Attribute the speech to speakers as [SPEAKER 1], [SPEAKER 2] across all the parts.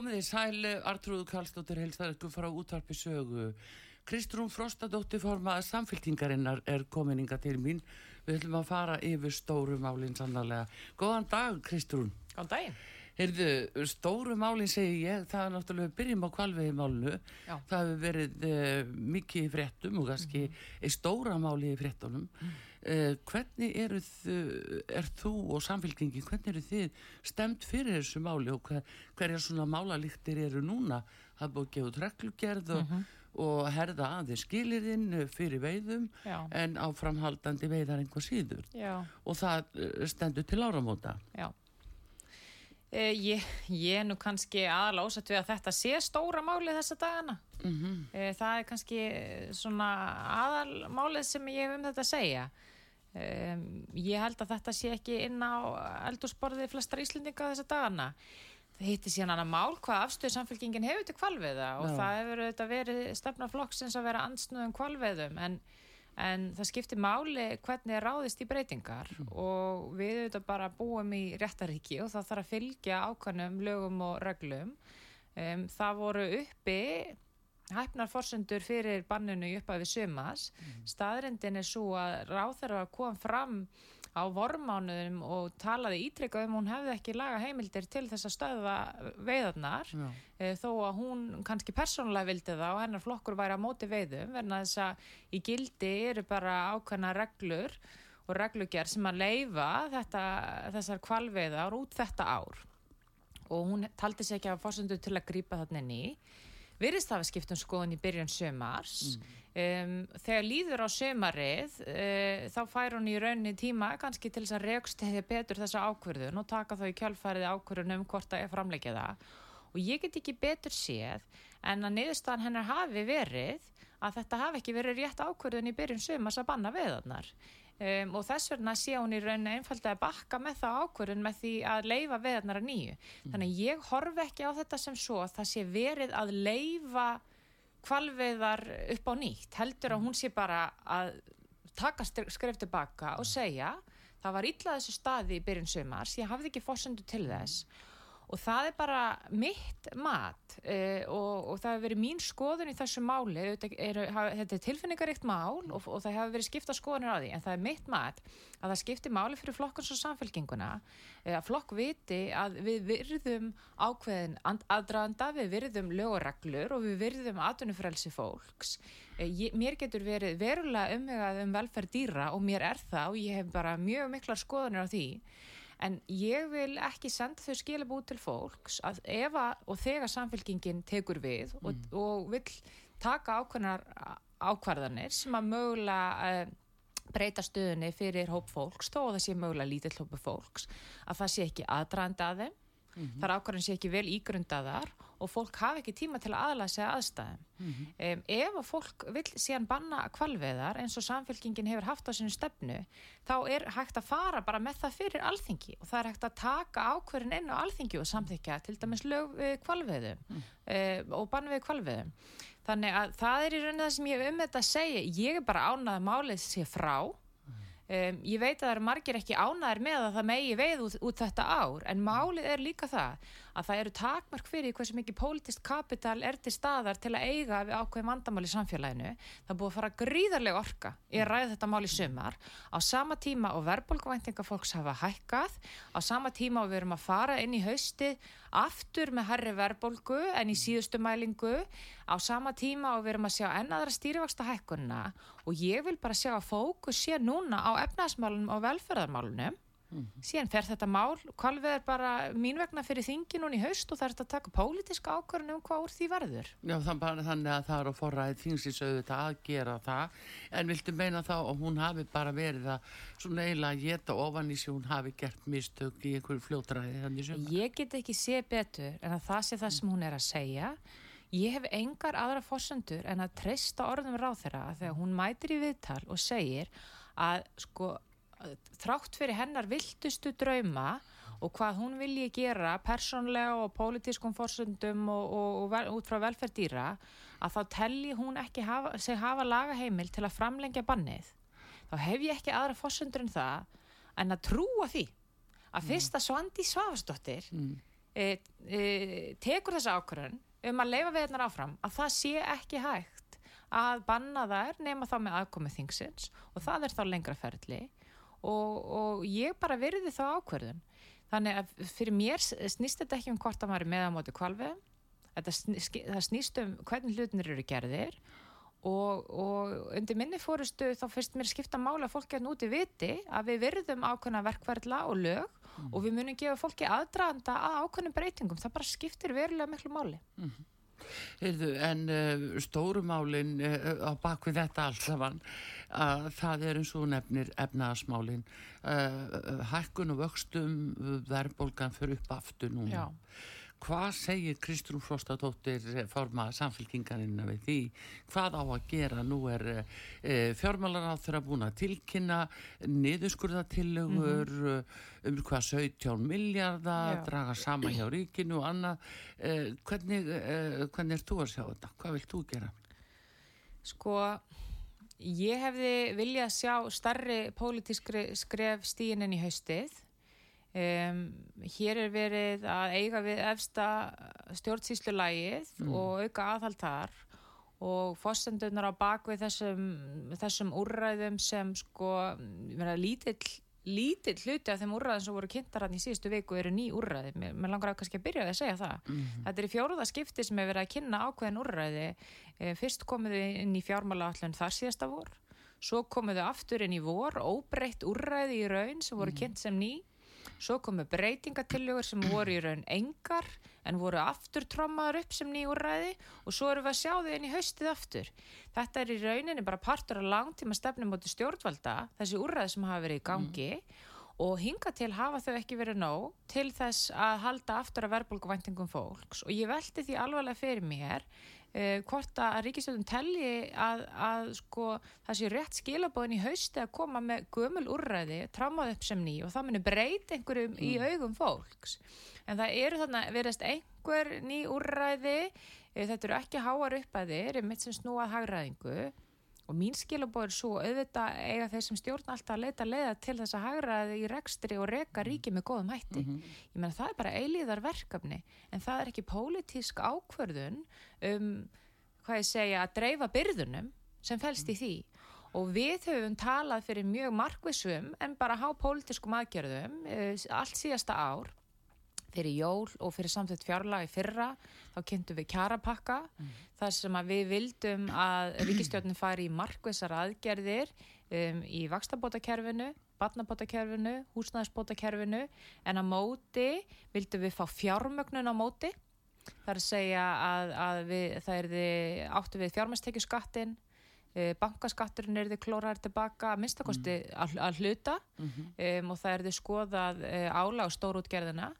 [SPEAKER 1] Komið í sæli, Artrúðu Karlsdóttir heilsar ykkur frá útvarpi sögu. Kristrún Frostadóttir formaða samféltingarinnar er komininga til mín. Við ætlum að fara yfir stóru málinn sannlega. Góðan dag, Kristrún.
[SPEAKER 2] Góðan daginn.
[SPEAKER 1] Heyrðu, stóru málinn segi ég, það er náttúrulega byrjum á kvalviði málunu.
[SPEAKER 2] Já.
[SPEAKER 1] Það hefur verið uh, mikið í fréttum og kannski mm -hmm. stóra máli í fréttunum. Mm. Uh, hvernig eru þau, er þú og samfélkingin, hvernig eru þið stemt fyrir þessu máli og hver, hverja svona málalíktir eru núna? Það er búið að gefa út reglugerð og, og herða aðeins skilirinn fyrir veiðum
[SPEAKER 2] Já.
[SPEAKER 1] en áframhaldandi veiðar einhver síður
[SPEAKER 2] Já,
[SPEAKER 1] og það uh, stendur til áramóta.
[SPEAKER 2] já. E, ég, ég er nú kannski ósatt við að þetta sé stóra málið þessa dagana.
[SPEAKER 1] Mm
[SPEAKER 2] E, það er kannski eh, svona aðalmálið sem ég hef um þetta að segja. E, ég held að þetta sé ekki inn á eldursporðið flestar Íslendinga þessa dagana. Það heitir síðan annað mál hvað afstöðu samfélkingin hefur til kvalviða og
[SPEAKER 1] Já.
[SPEAKER 2] það hefur auðvitað verið stefnaflokksins að vera ansnöðum kvalviðum en, en það skiptir máli hvernig er ráðist í breytingar og við auðvitað bara búum í réttaríki og það þarf að fylgja ákvæmum lögum og reglum. Um, það voru uppi hæfnar forsendur fyrir banninu í upphafi sumas. Staðrindin er svo að ráþæra kom fram á vormánuðum og talaði ítrykkað um hún hefði ekki laga heimildir til þess að stöða veiðarnar e, þó að hún kannski persónulega vildi það og hennar flokkur væri á móti veiðum verna þess að í gildi eru bara ákveðna reglur og reglugjær sem að leifa þetta, þessar kvalveiðar út þetta ár. Og hún taldi sig ekki að fórsendu til að grípa þarna inn í virðist hafa skipt um skoðun í byrjun sömars um, þegar líður á sömarið uh, þá fær hún í rauninni tíma kannski til þess að reykstæði betur þessa ákvörðun og taka þá í kjálfærið ákvörðun um hvort að ég framleikja það. Og ég get ekki betur séð en að niðurstaðan hennar hafi verið að þetta hafi ekki verið rétt ákvörðun í byrjun sömars að banna veðarnar um, og þess vegna sé hún í rauninni einfaldlega að bakka með það ákvörðun með því að leifa veðarnar að nýju. Þannig að ég horfi ekki á þetta sem svo að það sé verið að leifa kvalveðar upp á nýtt. Heldur að hún sé bara að taka skref tilbaka og segja það var illa þessu staði í byrjun sumars, ég hafði ekki fórsendu til þess og það er bara mitt mat uh, og, og það hefur verið mín skoðun í þessu máli, þetta er, þetta er tilfinningaríkt mál og, og það hefur verið skipta skoðunir á því, en það er mitt mat að það skiptir máli fyrir flokkans og samfélkinguna eh, að flokk viti að við virðum ákveðin and- aðdraganda, við virðum lög og við virðum atvinnufrelsi fólks. Eh, ég, mér getur verið verulega umhegað um velferð dýra og mér er það og ég hef bara mjög miklar skoðunir á því En ég vil ekki senda þau skilabúð til fólks að ef að, og þegar samfélkingin tekur við og, og vill taka ákveðnar ákvarðanir sem að mögulega uh, breyta stöðunni fyrir hóp fólks, þó að það sé mögulega lítill hópu fólks, að það sé ekki aðdraðandi að þeim, þar ákvarðan sé ekki vel ígrundaðar og fólk hafi ekki tíma til að aðlæða sig að aðstæðum. Um, ef að fólk vil síðan banna kvalveðar eins og samfélkingin hefur haft á sinu stefnu, þá er hægt að fara bara með það fyrir alþingi og það er hægt að taka ákverðin inn á alþingi og samþykja til dæmis lög við kvalveðum mm. og banna við kvalveðum. Þannig að það er í rauninni það sem ég hef um þetta að segja. Ég er bara ánað að málið sé frá. Um, ég veit að það eru margir ekki ánæðir með að það megi veið út, út þetta ár en málið er líka það að það eru takmark fyrir hversu mikið pólitist kapital er til staðar til að eiga við ákveðin vandamál í samfélaginu. Það búið að fara gríðarlega orka í að ræða þetta mál í sumar. Á sama tíma og verðbólkuvæntinga fólks hafa hækkað á sama tíma og við erum að fara inn í hausti aftur með herri verðbólgu en í síðustu mælingu. Á sama tíma og við erum að sjá ennaðra stýrivaksta hækkunna og ég vil bara sjá að fókus sé núna á efnaðsmálunum og velferðarmálunum síðan fer þetta mál, kvalvið er bara mín vegna fyrir þingi núna í haust og það er þetta að taka pólitíska ákvörðun um hvað úr því verður.
[SPEAKER 1] Já, bara, þannig að það er að forræði þingsins auðvitað að gera það en viltu meina þá að hún hafi bara verið að svona eiginlega að geta ofan í sig hún hafi gert mistök í einhverju fljótræði þannig sem
[SPEAKER 2] Ég get ekki sé betur en að það sé það sem hún er að segja. Ég hef engar aðra fórsendur en að treysta orðum ráð þeirra þegar hún mætir í viðtal og segir að sko þrátt fyrir hennar viltustu drauma og hvað hún vilji gera persónlega og pólitískum fórsöndum og, og, og út frá velferð dýra að þá telli hún ekki hafa, sig hafa lagaheimil til að framlengja bannið. Þá hef ég ekki aðra fórsöndur en það en að trúa því að fyrst að Svandi Svavastóttir
[SPEAKER 1] mm.
[SPEAKER 2] e, e, tekur þessa ákvörðun um að leifa veðnar áfram að það sé ekki hægt að banna þær nema þá með aðkomið þingsins og það er þá lengra ferli og, og ég bara virði þá ákverðun þannig að fyrir mér snýst þetta ekki um hvort að maður er með á móti snýst, það snýst um hvernig hlutinir eru gerðir. Og, og undir minni fórustu þá fyrst mér skipta mála fólki að núti viti að við virðum ákveðna verkverðla og lög
[SPEAKER 1] Mm.
[SPEAKER 2] og við munum gefa fólki aðdraðanda að ákveðnum breytingum. Það bara skiptir verulega miklu máli
[SPEAKER 1] Heyrðu, en uh, stórumálin uh, á bakvið þetta allt saman að það er eins og nefnir efnaðasmálin uh, hækkun og vöxtum verðbólgan fyrir upp aftur núna
[SPEAKER 2] Já.
[SPEAKER 1] Hvað segir Kristrún Frostadóttir forma samfélkingarinn við því hvað á að gera nú er uh, fjármálaráð þeirra búin að tilkynna niðurskurðatillögur mm um hvað 17 miljardar draga saman hjá ríkinu og annað uh, hvernig, uh, hvernig er þú að sjá þetta? Hvað vilt þú gera?
[SPEAKER 2] Sko, ég hefði viljað sjá starri pólitískri skref stíinin í haustið. Um, hér er verið að eiga við efsta stjórnsýslulægið
[SPEAKER 1] Mm.
[SPEAKER 2] og auka aðhald þar og fórsendunar á bakvið þessum, þessum úrræðum sem sko, lítill lítill hluti af þeim úrræðum sem voru kynntar hann í síðustu viku eru ný úrræði. Mér, mér langar að kannski að byrja að segja það. Þetta er í fjóruða skipti sem er verið að kynna ákveðin úrræði. E, fyrst komuðu inn í fjármálaallun þar síðasta vor svo komuðu aftur inn í vor óbreytt úrræði í raun sem voru kynnt sem ný svo komu breytingatillögur sem voru í raun engar en voru aftur trommaður upp sem ný úrræði og svo erum við að sjá þau inn í haustið aftur. Þetta er í rauninni bara partur af langtíma stefnum móti stjórnvalda þessi úrræði sem hafa verið í gangi og hinga til hafa þau ekki verið nóg til þess að halda aftur að verbulguvæntingum fólks. Og ég velti því alvarlega fyrir mér uh, hvort að ríkistjóðum telli að, að sko, það sé rétt skilabóðin í hausti að koma með gömul úrræði, trámað upp sem ný og það muni breyta einhverjum í augum fólks. En það eru þarna verðast einhver ný úrræði. Uh, þetta eru ekki háar uppæðir mitt sem snúað hagræðingu og mín skilabóð er svo auðvitað eiga þeir sem stjórn alltaf að leita leiða til þess að hagraði í rekstri og reka ríki með góðum hætti. Ég menn það er bara eilíðar verkefni en það er ekki pólitísk ákvörðun um, hvað ég segja, að dreifa byrðunum sem felst í því. Og við höfum talað fyrir mjög markvissum en bara há pólitískum aðgerðum uh, allt síðasta ár fyrir jól og fyrir samþjótt fjárlega í fyrra þá kynntum við kjarapakka þar sem að við vildum að ríkistjórnin fari í markvissar aðgerðir um, í vakstabótakerfinu barnabótakerfinu, húsnæðisbótakerfinu en á móti vildum við fá fjármögnun á móti. Þar að segja að, að við, það er þið áttu við fjármæstekjuskattin eh, bankaskatturinn er þið klórar tilbaka að minnstakosti að, að hluta. Um, og það er þið skoðað uh, ála á stórútgerðina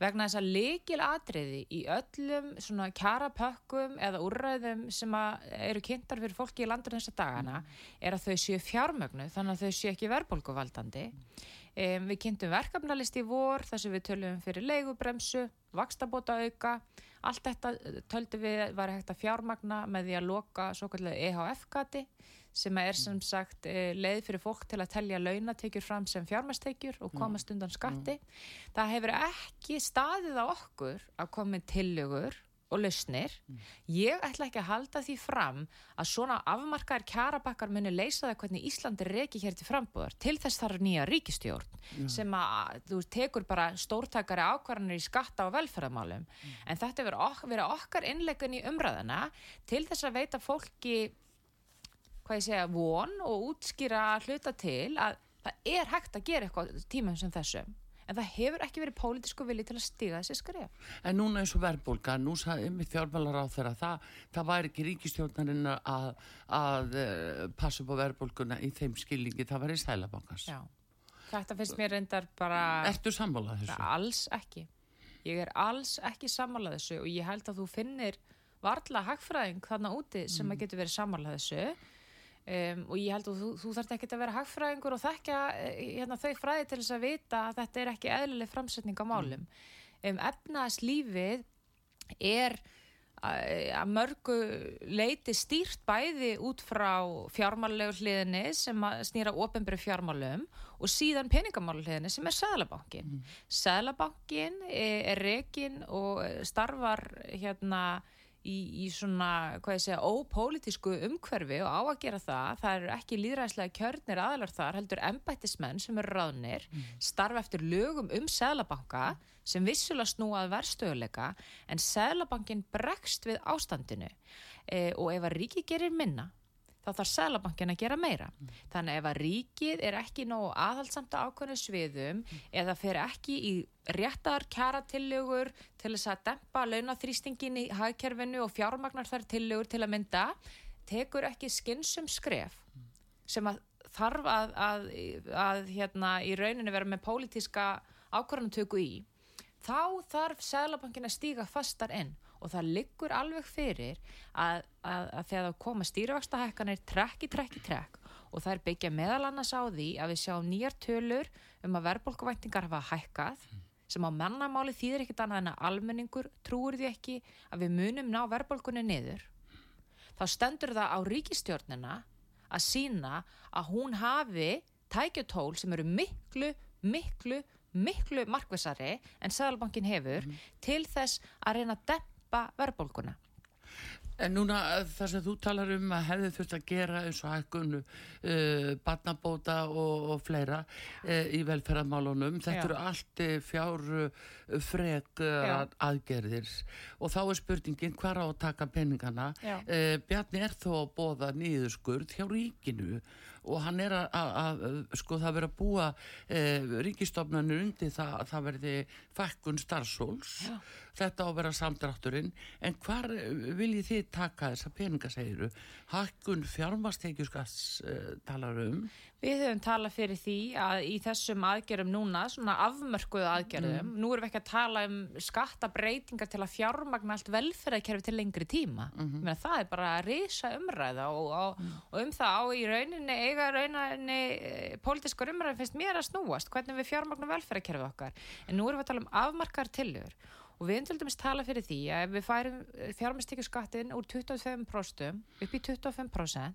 [SPEAKER 2] vegna þess að leikil atriði í öllum svona kjarapökkum eða úrræðum sem eru kynntar fyrir fólki í landur þessa dagana er að þau séu fjármögnu þannig að þau séu ekki verðbólguvaldandi. Um, við kynntum verkefnalist í vor þar sem við tölum fyrir leigubremsu vakstabóta auka allt þetta töldum við var hægt að fjármagna með því að loka svo kallega EHF-gati sem er sem sagt eh, leið fyrir fólk til að telja launatekjur fram sem fjármæstekjur og komast undan skatti. Það hefur ekki staðið á okkur að koma með tillögur og lausnir. Ég ætla ekki að halda því fram að svona afmarkaðar kjarabakkar muni leysa það hvernig Íslandi reki hér til frambúðar. Til þess þarf nýja ríkistjórn sem að þú tekur bara stórtækari ákvarðanir í skatta og velferðamálum. En þetta verið okkar innlegun í umræðina til þess að veita fólki hvað ég segja, von og útskýra hluta til að það er hægt að gera eitthvað á tímum sem þessum en það hefur ekki verið pólitísku vilji til að stiga þessi skref.
[SPEAKER 1] En núna eins og verðbólka, nú sagði ymmið þjálfmálar á þeirra, það, það væri ekki ríkistjórnarinn að, að uh, passa upp á verðbólkuna í þeim skilningi, það væri sælabankans.
[SPEAKER 2] Já, þetta finnst mér reyndar bara
[SPEAKER 1] Ertu sammálað þessu?
[SPEAKER 2] alls ekki. Ég er alls ekki sammálað þessu og ég held að þú finnir varla hagfræðing þarna úti sem að getur verið sammálað þessu um, og ég held að þú, þú þarft ekki að vera hagfræðingur og þekka eh, hérna, þau fræði til þess að vita að þetta er ekki eðlileg framsetning á málum um, efnaðslífið er að að mörgu leiti stýrt bæði út frá fjármálegu hliðinni sem snýra ofinbæri fjármálum og síðan peningamálu hliðinni sem er Sæðlabankin. Mm. Sæðlabankin er rekin og starfar hérna í, í svona, hvað ég segja, ópólitísku umhverfi og á að gera það. Það eru ekki líðræðislega kjörnir aðalar þar, heldur embættismenn sem eru ráðnir, starfa eftir lögum um Sæðlabanka sem vissulega snúað verðstöðuleika en Sæðlabankin bregst við ástandinu e, og ef að ríki gerir minna þá þarf Sæðlabankin að gera meira. Þannig ef að ríkið er ekki nógu aðhaldsamt á ákveðnu sviðum eða fer ekki í réttar kjara tillögur til þess að dempa launaþrýstingin í hagkerfinu og fjármagnar þær tillögur til að mynda, tekur ekki skynsum skref sem að þarf að, að, að hérna, í rauninu vera með pólitíska ákvarðantöku í, þá þarf Sæðlabankin að stíga fastar inn og það liggur alveg fyrir að, að, að þegar það koma stýrivakstahækkanir trekk í trekk í trekk og það er byggja meðal annars á því að við sjáum nýjar tölur um að verðbólkuvæntingar hafa hækkað sem á mannamáli þýðir ekkit annað en að almenningur trúur því ekki að við munum ná verðbólkunni niður. Þá stendur það á ríkistjórnina að sína að hún hafi tækjutól sem eru miklu, miklu, miklu markvissari en Sæðalbankin hefur til þess að reyna að dempa verðbólkuna.
[SPEAKER 1] En núna eh, það sem þú talar um að hefði þurft að gera eins og hækkunu uh, barnabóta og, og fleira uh, í velferðarmálunum, þetta
[SPEAKER 2] Já.
[SPEAKER 1] eru allt fjár frek uh, aðgerðir og þá er spurningin hvar á að taka peningana. Bjarni er þó að bóða nýðuskurð hjá ríkinu og hann er að, sko það verið að búa uh, ríkistofnanir undir það að það verði fækkun starfsóls þetta á að vera samdrátturinn. En hvar eh, viljið þið taka þessa peninga segiru hækkun fjármastekjuskats uh, talar um
[SPEAKER 2] Við höfum talað fyrir því að í þessum aðgerðum núna, svona afmörkuðu aðgerðum, nú erum við ekki að tala um skattabreitingar til að fjármagna allt velferðarkerfi til lengri tíma. Mm -hmm. Það er bara að risa umræða og, og, og um það á í rauninni, eiga rauninni, e, pólitískar umræði finnst mér að snúast, hvernig við fjármagnum velferðarkerfi okkar. En nú erum við að tala um afmarkar tillögur. Og við höfum til dæmis tala fyrir því að við færum fjármæstekjuskattin úr 25% upp í 25%,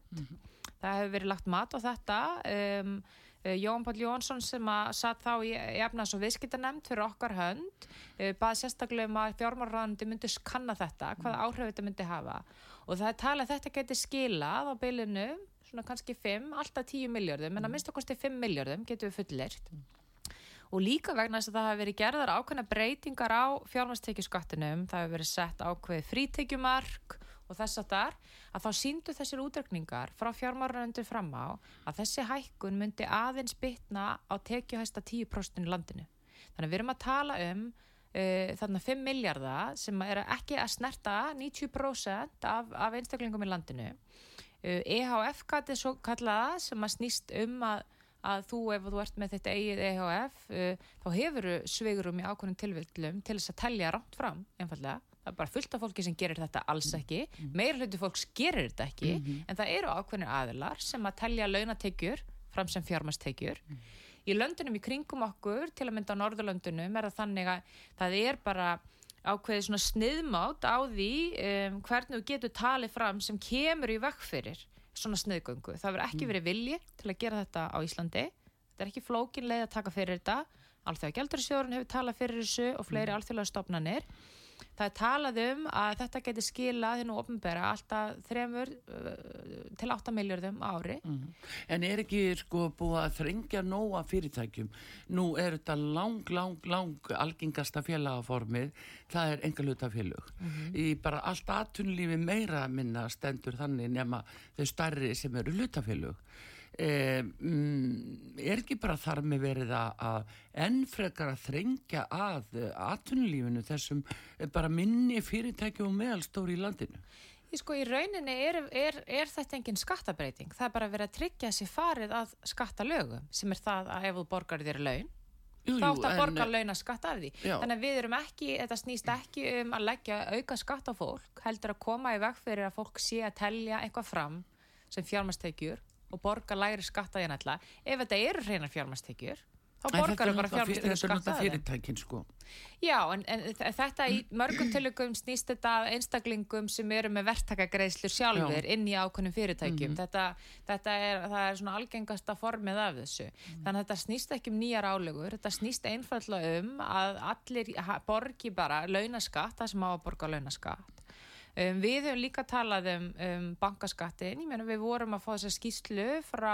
[SPEAKER 2] það hefur verið lagt mat á þetta um, uh, Jón Páll Jónsson sem að satt þá í, efnas og viðskiptanemnd fyrir okkar hönd uh, baði sérstaklega um að fjármárraðandi myndi kanna þetta, hvaða áhrif þetta myndi hafa. Og það er talað að þetta geti skilað á bylunu svona kannski 5, alltaf 10 miljardum en að minnst okkur 5 miljardum getum við fullirt og líka vegna þess að það hafi verið gerðar ákveðna breytingar á fjármastekjuskattinum, það hafi verið sett ákveð frítekjumark og þess að þar, að þá síndu þessir útrekningar frá fjármáranendur fram á að þessi hækkun myndi aðeins bytna á tekjuhæsta 10% í landinu. Þannig að við erum að tala um uh, þarna 5 miljardar sem er ekki að snerta 90% af, af einstaklingum í landinu. Uh, EHF-gatið svo kallaða sem að snýst um að að þú ef þú ert með þetta eigið EHF uh, þá hefur sveigurum í ákveðnum tilvillum til þess að telja rátt fram einfallega, það er bara fullt af fólki sem gerir þetta alls ekki, meira hluti fólks gerir þetta ekki, en það eru ákveðnir aðilar sem að telja launatekjur fram sem fjármastekjur í löndunum í kringum okkur, til að mynda á Norðurlöndunum er það þannig að það er bara ákveðið svona sniðmátt á því um, hvernig þú getur talið fram sem kemur í vekk fyrir svona sniðgöngu. Það verður ekki verið vilji til að gera þetta á Íslandi. Þetta er ekki flókin leið að taka fyrir þetta. Alþjóða Gjaldurisjóðurinn hefur talað fyrir þessu og fleiri alþjóðlega stofnanir. Það er talað um að þetta getur skilað þinn og ofnbæra alltaf þremur uh, til 8 miljardum ári.
[SPEAKER 1] en er ekki sko búið að þrengja nóga fyrirtækjum? Nú er þetta lang, lang, lang algengasta félagaformið. Það er enga hlutafélög í bara allt aðtunlífi meira minna stendur þannig nema þau starri sem eru hlutafélög. eh, mm, er ekki bara þar með verið að, enn frekar að þrengja að uh, atvinnulífinu þessum eh, bara minni fyrirtæki og meðalstóri í landinu?
[SPEAKER 2] Ég sko í rauninni er, er, er þetta engin skattabreiting. Það er bara verið að tryggja sér farið að skattalögum sem er það að ef þú borgar þér laun þá átt að borga launa skatt af því.
[SPEAKER 1] Já.
[SPEAKER 2] Þannig að við erum ekki, þetta snýst ekki um að leggja auka skatt á fólk, heldur að koma í veg fyrir að fólk sé að telja eitthvað fram sem fjármastekjur og borga lægri skatt að því nætla. Ef þetta eru hreinar fjármastekjur, þá
[SPEAKER 1] En
[SPEAKER 2] borgar þau bara
[SPEAKER 1] fyr-
[SPEAKER 2] fjármastekjur
[SPEAKER 1] þetta er náttúrulega fyrirtækin sko.
[SPEAKER 2] Já, en, en þetta í mörgum tilökum snýst þetta einstaklingum sem eru með verktakagreiðslur sjálfur inn í ákveðnum fyrirtækjum. þetta, þetta er, er svona algengasta formið af þessu. Þannig að þetta snýst ekki um nýjar álugur, þetta snýst einfallega um að allir borgi bara launaskatt, það sem á að borga launaskatt. Um, við höfum líka talað um, um bankaskattin, ég meina við vorum að fá þessa skýslu frá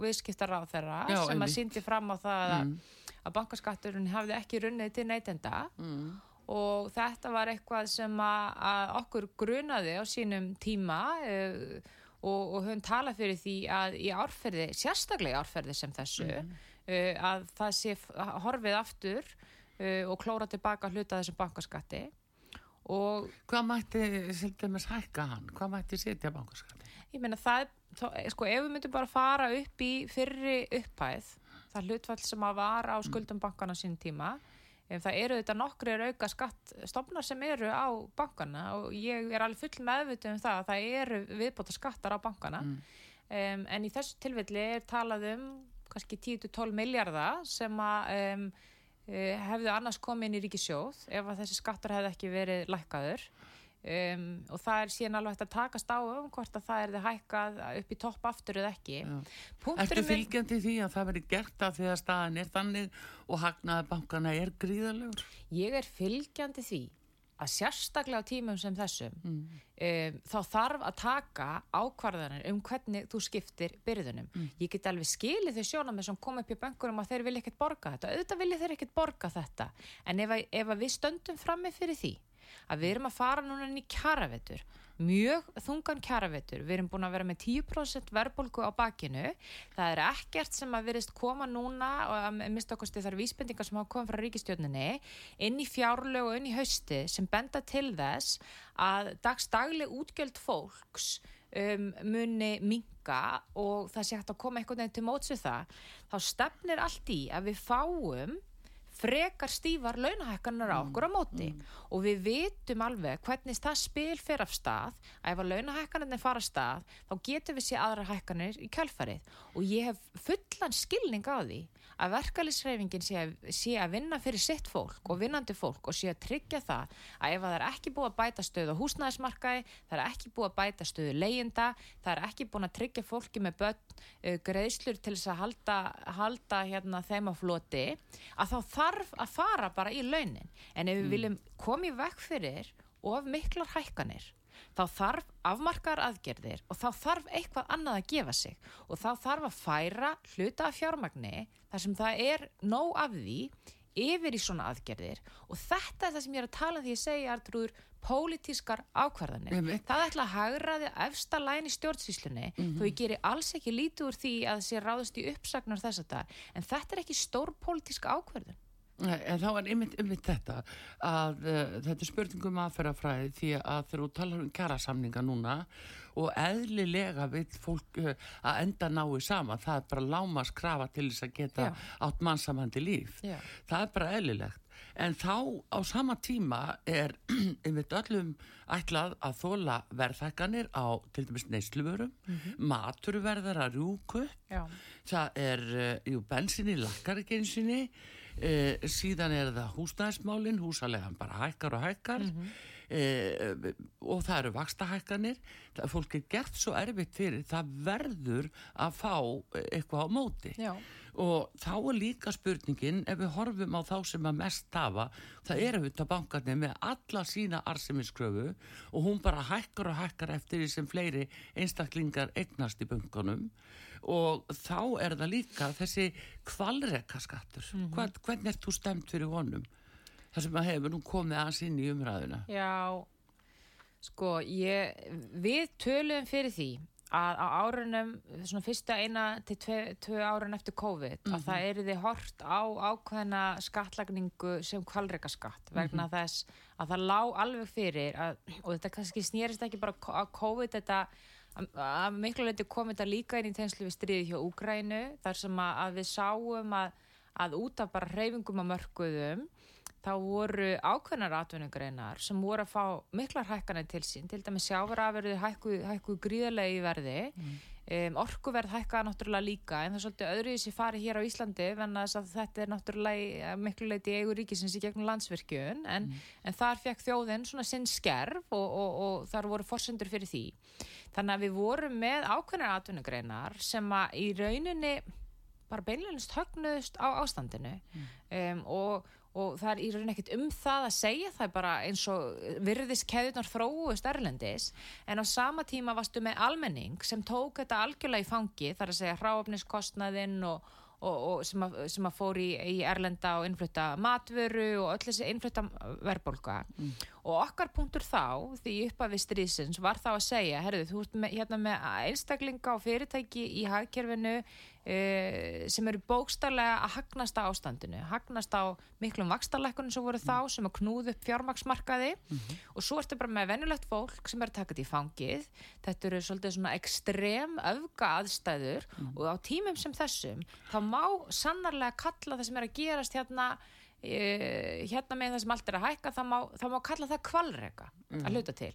[SPEAKER 2] viðskiptaráð þeirra
[SPEAKER 1] Já,
[SPEAKER 2] sem að
[SPEAKER 1] einmitt.
[SPEAKER 2] síndi fram á það að, að bankaskatturinn hafði ekki runnið til neytenda.
[SPEAKER 1] Mm.
[SPEAKER 2] og þetta var eitthvað sem að, að okkur grunaði á sínum tíma uh, og, og höfum talað fyrir því að í árferði, sérstaklega í árferði sem þessu, uh, að það sé horfið aftur uh, og klóra tilbaka hluta þessum bankaskatti og
[SPEAKER 1] Hvað mætti, hækka hann? Hvað mætti setja bankaskatti?
[SPEAKER 2] Ég meina það, þá, sko ef við myndum bara fara upp í fyrri upphæð, það hlutfall sem að var á skuldum bankana sín tíma, ef það eru þetta nokkri auka skattstofnar sem eru á bankana og ég er alveg full meðvitið um það að það eru viðbóta skattar á bankana, um, en í þessu tilfelli er talað um kannski 10-12 miljardar sem að um, hefðu annars komið inn í ríkisjóð ef að þessi skattar hefði ekki verið lækkaður. Um, og það er síðan alveg hægt að takast á um hvort að það er þið hækkað upp í topp aftur eða ekki.
[SPEAKER 1] Ertu fylgjandi því að það veri gert að því að staðan er þannig og hagnaði bankana er gríðalegur?
[SPEAKER 2] ég er fylgjandi því að sérstaklega á tímum sem þessum um, þá þarf að taka ákvarðanir um hvernig þú skiptir byrðunum. Ég get alveg skilið þau sjónamið sem kom upp í bankurum að þeir vilja ekkert borga þetta. Auðvitað vilja þeir ekkert borga þetta. En ef, að, ef að við stöndum frammi fyrir því að við erum að fara núna inn í kjaravetur, mjög þungan kjaravetur, við erum búin að vera með 10% verðbólgu á bakinu, það er ekkert sem að verist koma núna og að mista okkur þar vísbendingar sem hafa komið frá ríkistjórninni inn í fjárlög og inn í hausti sem benda til þess að dagstagleg útgjöld fólks um, muni minga og það sé hægt að koma einhvern veginn til móts við það, þá stefnir allt í að við fáum frekar stífar launahækkanar á okkur á móti. og við vitum alveg hvernig það spil fer af stað. Að ef að launahækkanarnir fara af stað þá getum við sé aðra hækkanir í kjálfarið og ég hef fullan skilning á því að verkalisreifingin sé, sé að vinna fyrir sitt fólk og vinnandi fólk og sé að tryggja það að ef að það er ekki búið að bæta stöðu á húsnæðismarkaði, það er ekki búið að bæta stöðu leyenda, það er ekki búin að tryggja fólki með börn uh, greiðslur til þess að halda, halda hérna, þeim á floti, að þá þarf að fara bara í launin. En ef við viljum koma í vekk fyrir of miklar hækkanir, þá þarf afmarkar aðgerðir og þá þarf eitthvað annað að gefa sig. Og þá þarf að færa hluta af fjármagni þar sem það er nóg af því yfir í svona aðgerðir. Og þetta er það sem ég er að tala því ég segi Artrúður pólitískar ákvarðanir.
[SPEAKER 1] Einmitt.
[SPEAKER 2] það ætla að hagraði efsta læn í stjórnsýslunni þó ég geri alls ekki lítið úr því að sé ráðast í uppsagnar þess að það en þetta er ekki stór pólitísk ákvarðan
[SPEAKER 1] En þá er einmitt, einmitt þetta að uh, þetta er spurningum aðferðafræði því að þegar þú talar um kjærasamninga núna og eðlilega vil fólk uh, að enda nái saman, það er bara lámas krafa til þess að geta
[SPEAKER 2] Já.
[SPEAKER 1] átt mannsamandi líf.
[SPEAKER 2] Já.
[SPEAKER 1] Það er bara eðlilegt. En þá á sama tíma er einmitt öllum ætlað að þóla verðhækkanir á til dæmis neysluvörum, maturverðar að rjúku
[SPEAKER 2] Já.
[SPEAKER 1] það er, uh, jú, bensinni lakkar ekki einu sinni uh, síðan er það húsnæðismálin húsalegan bara hækkar og hækkar. Uh, og það eru vakstahækkanir fólk er gert svo erfitt fyrir það verður að fá eh, eitthvað á móti.
[SPEAKER 2] Já.
[SPEAKER 1] og þá er líka spurningin ef við horfum á þá sem að mest hafa það er auðvitað bankarnir með alla sína arsemiskröfu og hún bara hækkar og hækkar eftir því sem fleiri einstaklingar eignast í bunkunum og þá er það líka þessi kvalrekaskattur mm -hmm. hvernig ert þú stemt fyrir honum þar sem að hefur nú komið aðeins inn í umræðuna.
[SPEAKER 2] Já, sko, ég, við töluðum fyrir því að á árunum, svona fyrsta eina til tvö, tvö árun eftir COVID að það er þið hort á ákveðna skattlagningu sem kvalreikaskatt vegna þess að það lá alveg fyrir að, og þetta kannski snýrist ekki bara að COVID þetta að, að miklu leiti kom þetta líka inn í tegnslu við stríði hjá Úgrænu þar sem að, að við sáum að, að út af bara hreyfingum á mörkuðum þá voru ákveðnar atvinnugreinar sem voru að fá miklar hækkanir til sín, til dæmis sjávarafverði hækku, hækku gríðarlega í verði. Um, orkuverð hækkaða náttúrulega líka en það er svolítið öðru í sig farið hér á Íslandi en þess að þetta er náttúrulega að miklu leiti í eigu ríkisins í gegnum landsvirkjun en, en þar fekk þjóðin svona sinn skerf og, og, og þar voru forsendur fyrir því. Þannig að við vorum með ákveðnar atvinnugreinar sem að í rauninni bara beinleginist högnuðust á ástandinu. Um, og, og það er í rauninni ekkert um það að segja það bara eins og virðist keðunar þróust erlendis. En á sama tíma varstu með almenning sem tók þetta algjörlega í fangi þar að segja hráöfniskostnaðinn og, og, og sem, að, sem að fór í, í erlenda og innflutta matvöru og öll þessi innflutta verðbólka og okkar punktur þá því uppaf við strísins var þá að segja herðu þú ert með, hérna með einstaklinga og fyrirtæki í hagkerfinu Uh, sem eru bókstarlega að hagnast á ástandinu, hagnast á miklum vakstarleikunum sem voru þá sem að knúðu upp fjármaksmarkaði og svo ertu bara með venjulegt fólk sem er að taka þetta í fangið. Þetta eru svolítið svona ekstrem öfga aðstæður og á tímum sem þessum þá má sannarlega kalla það sem er að gerast hérna uh, hérna með það sem allt er að hækka það má, má kalla það kvalrega að hluta til.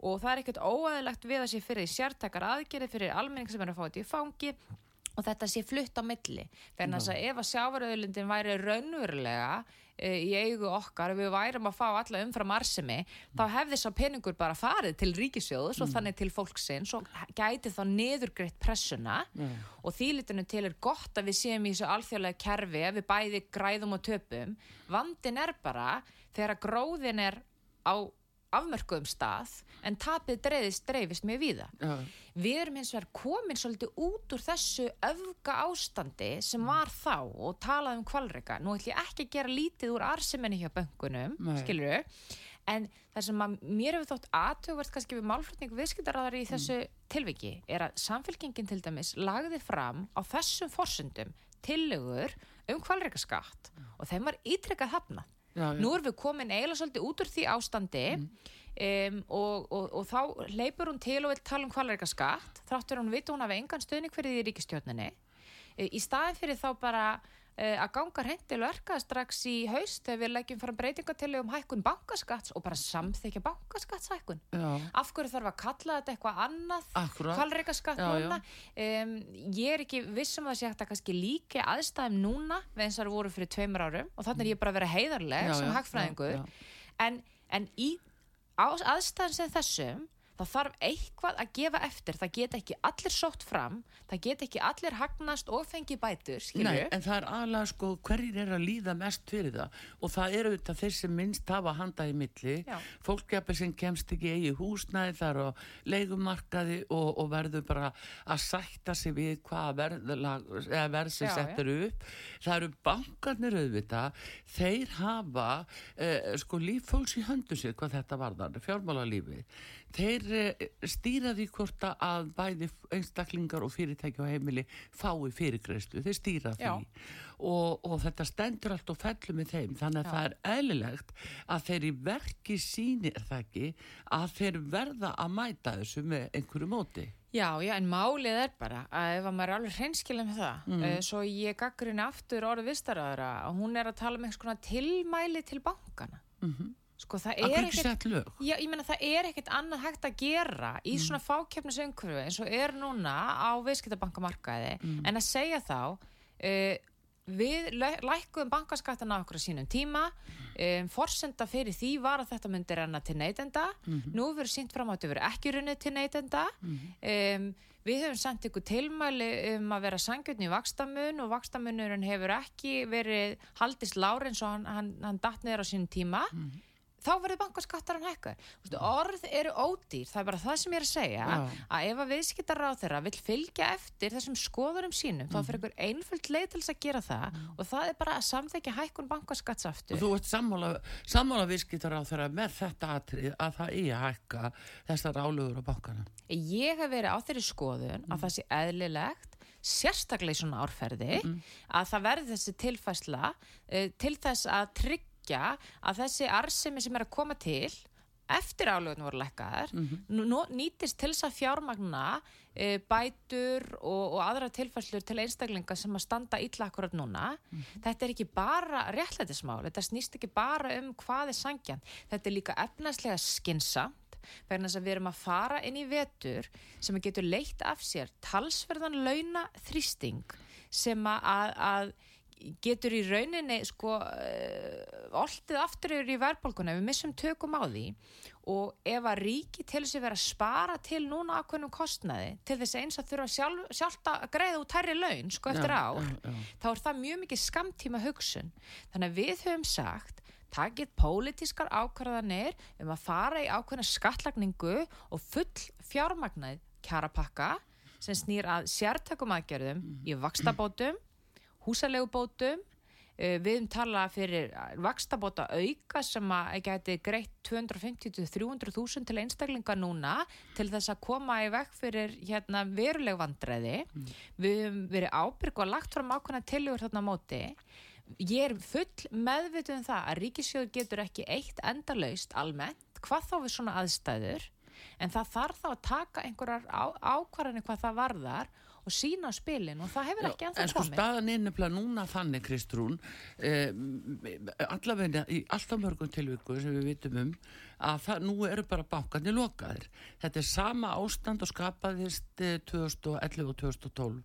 [SPEAKER 2] Og það er ekkert óæðilegt við að sé fyrir sértækar aðgerið fyrir almenning sem er að fá þetta í fangi og þetta sé flutt á milli. Þess að ef að sjávarauðlindin væri raunverulega e, í eigu okkar við værum að fá alla umfram arsemi þá hefði sá peningur bara farið til ríkisjóðus og þannig til fólksins og gæti þá niðurgreitt pressuna. Og þýlitinu til er gott að við séum í þessu alþjóðlega kerfi að við bæði græðum og töpum. Vandin er bara þegar að gróðin er á afmörkuðum stað en tapið dreifist, dreifist mjög víða.
[SPEAKER 1] Já.
[SPEAKER 2] við erum hins vegar komin svolítið út úr þessu öfga ástandi sem var þá og talað um kvalreika nú ætlum ég ekki að gera lítið úr arseminni hjá böngunum,
[SPEAKER 1] Nei.
[SPEAKER 2] skilur en það sem að mér hefur þótt aðtöfvert kannski við málflutning viðskiptaráðar í þessu tilviki er að samfélkingin til dæmis lagði fram á þessum forsendum tillögur um kvalreikaskatt og þeim var ítrekkað hafnað
[SPEAKER 1] Já, já.
[SPEAKER 2] nú erum við komin eiginlega svolítið út úr því ástandi. Um, og, og, og þá leipur hún til og vil tala um kvalreika skatt þráttur hún vita hún hafa engan stuðning fyrir því e, í staðin fyrir þá bara að ganga hreintil verka strax í haust þegar við leggjum fram breytingatilli um hækkun bankaskatts og bara samþykja bankaskattshækkun af hverju þarf að kalla þetta eitthvað annað
[SPEAKER 1] Akkúrat.
[SPEAKER 2] kvalreika skatt
[SPEAKER 1] Já, já.
[SPEAKER 2] núna um, ég er ekki vissum að það sé hægt að kannski líka aðstæðum núna við eins og það voru fyrir tveimur árum og þannig er ég bara að vera heiðarleg
[SPEAKER 1] Já,
[SPEAKER 2] sem
[SPEAKER 1] já.
[SPEAKER 2] En, en í á, aðstæðan sem þessum þá þarf eitthvað að gefa eftir. Það get ekki allir sótt fram. Það get ekki allir hagnast og fengi bætur
[SPEAKER 1] Nei, en það er aðlega sko hverjir er að líða mest fyrir það? Og það eru þetta þeir sem minnst hafa handa í milli.
[SPEAKER 2] Já.
[SPEAKER 1] fólk jafnir sem kemst ekki eigi húsnæði þar og leigumarkaði og, og verður bara að sætta sig við hvað eða verð sem settur upp. Það eru bankarnir auðvitað. Þeir hafa eh, sko líf fólks í höndu sér hvað þetta varðar, fjármálalífi þeir eh, stýra því hvort að bæði einstaklingar og fyrirtæki og heimili fái fyrirgreyslu, þeir stýra því og, og þetta stendur allt og fellur með þeim þannig að
[SPEAKER 2] Já.
[SPEAKER 1] það er eðlilegt að þeir í verki sýnir það ekki að þeir verða að mæta þessu með einhverju móti
[SPEAKER 2] Já, já, en málið er bara að ef að maður er alveg hreinskilin með það mm. svo ég gaggrinn aftur orðið vistaraðara að hún er að tala um einhvers konar tilmæli til bankana
[SPEAKER 1] Mhm.
[SPEAKER 2] Sko það
[SPEAKER 1] að
[SPEAKER 2] er ekkert Já, ég meina það er ekkert annað hægt að gera í svona fákeppnisumhverfi eins og er núna á viðskiptabankamarkaði en að segja þá uh, við læ- lækkuðum bankaskattana okkur á sínum tíma um, forsenda fyrir því var að þetta myndi renna til neytenda. Nú verður sínt fram á að þetta verður ekki runnið til neytenda. Um, við höfum sendt ykkur tilmæli um að vera sangjötni í vakstamun og vakstamunurinn hefur ekki verið haldist lári eins og hann, hann, hann datt niður á sínum tíma þá verður bankaskattarinn hækkar orð eru ódýr, það er bara það sem ég er að segja
[SPEAKER 1] Já.
[SPEAKER 2] að ef að viðskiptar á þeirra vil fylgja eftir þessum skoðurum sínum þá
[SPEAKER 1] Mhm.
[SPEAKER 2] fyrir ykkur einföld leið til þess að gera það og það er bara að samþekja hækkun bankaskatts
[SPEAKER 1] Og þú ert sammála, sammála viðskiptar á þeirra með þetta atrið að það eigi að hækka þessar álögur á bankana.
[SPEAKER 2] Ég hef verið á þeirri skoðun
[SPEAKER 1] Mm.
[SPEAKER 2] að það sé eðlilegt, sérstaklega í svona árferði, að það verði þessi tilfæsla uh, til þess að tryggja að þessi arsemi sem er að koma til eftir álögun voru lekkaðar mm nýtist til þess að fjármagna uh, bætur og, og aðra tilfæslur til einstaklinga sem að standa illa akkurat núna. Þetta er ekki bara réttlætismál, þetta snýst ekki bara um hvað er sangjan, þetta er líka efnaðslega skinsamt vegna þess að við erum að fara inn í vetur sem getur leitt af sér talsverðan launa þrýsting sem að, að getur í rauninni sko uh, oltið aftur yfir í verðbólkuna við missum tökum á því og ef að ríki til þess að vera að spara til núna ákveðnum kostnaði til þess eins að þurfa sjálf, sjálft að greiða út tærri laun sko eftir
[SPEAKER 1] Já,
[SPEAKER 2] ár
[SPEAKER 1] já, já.
[SPEAKER 2] þá er það mjög mikið skamtíma hugsun þannig að við höfum sagt takið pólitískar ákvarðanir um að fara í ákveðna skattlagningu og full fjármagnað kjarapakka sem snýr að sértökum aðgerðum í vakstabótum, húsalegubótum Uh, við höfum talað fyrir vakstabóta auka sem að geti greitt 250-300 þúsund til einstaklinga núna til þess að koma í vekk fyrir hérna, veruleg vandræði. Við höfum verið ábyrg og lagt fram ákveðna tilugur þarna móti. Ég er full meðvituð um það að ríkisjóður getur ekki eitt endalaust almennt, hvað þá við svona aðstæður, en það þarf þá að taka einhverjar ákvarðanir hvað það varðar og sína á spilin og það hefur ekki
[SPEAKER 1] en
[SPEAKER 2] ennþá
[SPEAKER 1] sko
[SPEAKER 2] komið.
[SPEAKER 1] staðan er nefnilega núna þannig Kristrún eh, allavegna í alltaf mörgum tilvíku sem við vitum um að það, nú eru bara bankarnir lokaðir. Þetta er sama ástand og skapaðist eh, 2011 og 2012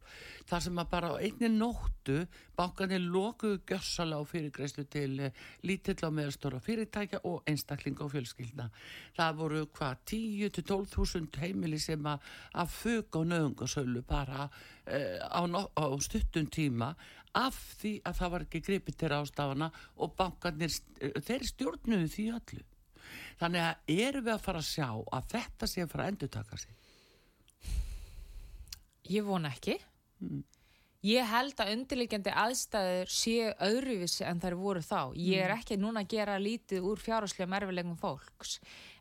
[SPEAKER 1] þar sem að bara á einni nóttu bankarnir lokuðu gjössala og fyrirgreislu til eh, lítill á meðstóra fyrirtækja og einstaklinga og fjölskyldna. Það voru hvað 10-12 þúsund heimili sem að, að fuga og nöðungasölu bara uh, á, á stuttum tíma af því að það var ekki gripið til ástafana og bankarnir, st- þeir stjórnuðu því öllu. Þannig að erum við að fara að sjá að þetta sé að fara að endur taka sig.
[SPEAKER 2] Ég vona ekki. Ég held að undirleikjandi aðstæður séu öðruvísi en þær voru þá. Ég er ekki núna að gera lítið úr fjárháslega merfilegum fólks.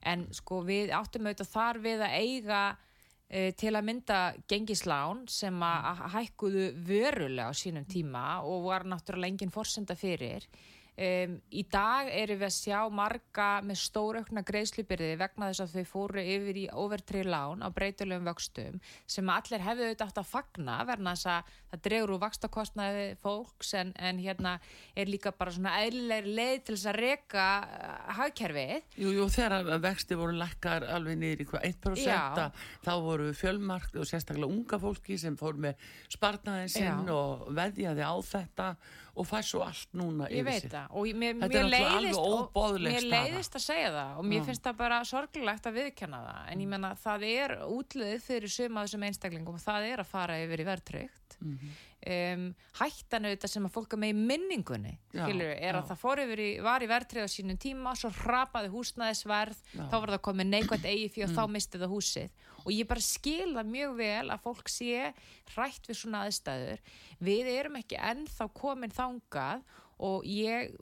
[SPEAKER 2] En sko við áttum auðvitað þar við að eiga e, til að mynda gengislán sem að hækkuðu verulega á sínum tíma og var náttúrulega engin forsenda fyrir. Um, í dag erum við að sjá marga með stóraukna greiðslubyrði vegna þess að þau fóru yfir í overtrið lán á breytulegum vöxtum sem allir hefðu auðvitað átt að fagna verna þess að það dregur úr vakstakostnaði fólks en, en hérna er líka bara svona eðlilegri leið til þess að reka uh, hagkerfið.
[SPEAKER 1] Jú, jú, þegar vexti voru lækkar alveg niður í hvað 1%
[SPEAKER 2] Já.
[SPEAKER 1] að þá voru fjölmark og sérstaklega unga fólki sem fór með sparnaðin sinn og veðjaði á þetta. og fær svo allt núna
[SPEAKER 2] Ég
[SPEAKER 1] yfir
[SPEAKER 2] veit
[SPEAKER 1] sig.
[SPEAKER 2] það. Og ég- mér,
[SPEAKER 1] Þetta er
[SPEAKER 2] mér
[SPEAKER 1] náttúrulega
[SPEAKER 2] leiðist og- mér leiðist að segja það og mér
[SPEAKER 1] Já.
[SPEAKER 2] finnst það bara sorglegt að viðkenna það. En ég menna það er útliðið fyrir suma þessum einstaklingum og það er að fara yfir í verðtryggt
[SPEAKER 1] Mhm.
[SPEAKER 2] um, hættan auðvitað sem að fólk er með í minningunni skilur, er að
[SPEAKER 1] já.
[SPEAKER 2] það fór yfir í, var í verðtryggt á sínum tíma svo
[SPEAKER 1] Já. Mm.
[SPEAKER 2] þá var það komið neikvægt eigi fyrir og þá misti það húsið og ég bara skil það mjög vel að fólk sé hrætt við svona aðstæður við erum ekki ennþá komin þangað og ég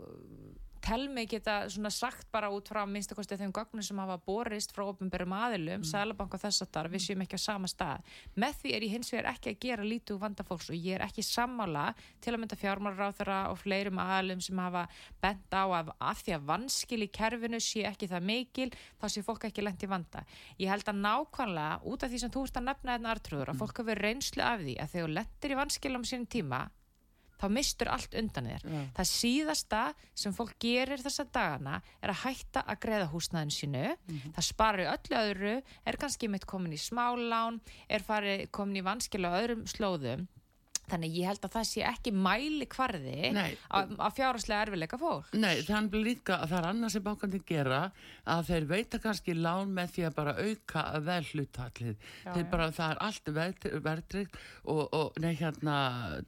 [SPEAKER 2] tel mig geta svona sagt bara út frá minnstakosti þeim gögnum sem hafa borist frá ofinberum aðilum, mm. sælabank og þess að þar við séum ekki á sama stað. Með því er ég hins vegar ekki að gera lítið úr vanda fólks og ég er ekki sammála til að mynda fjármálaráþara og fleirum aðilum sem hafa bent á að af því að vanskil í kerfinu sé ekki það mikil, þá sé fólk ekki lent í vanda. Ég held að nákvæmlega út af því sem þú ert að nefna þetta artrúður að fólk hafi reynslu af því að þegar þú lentir í vanskilum sínum tíma þá mistur allt undan þér.
[SPEAKER 1] Já.
[SPEAKER 2] Það síðasta sem fólk gerir þessa dagana er að hætta að greiða húsnæðin sínu. Það sparir öllu öðru, er kannski mitt komin í smálán, er farið komin í vanskila á öðrum slóðum. Þannig ég held að það sé ekki mæli kvarði
[SPEAKER 1] Nei.
[SPEAKER 2] að fjárhagslega erfileika fólk.
[SPEAKER 1] Nei, þannig líka að það er annað sem bankandi gera að þeir veita kannski lán með því að bara auka vel hlutallið. Þeir
[SPEAKER 2] já.
[SPEAKER 1] bara, það er allt verðtryggt og, og nei, hérna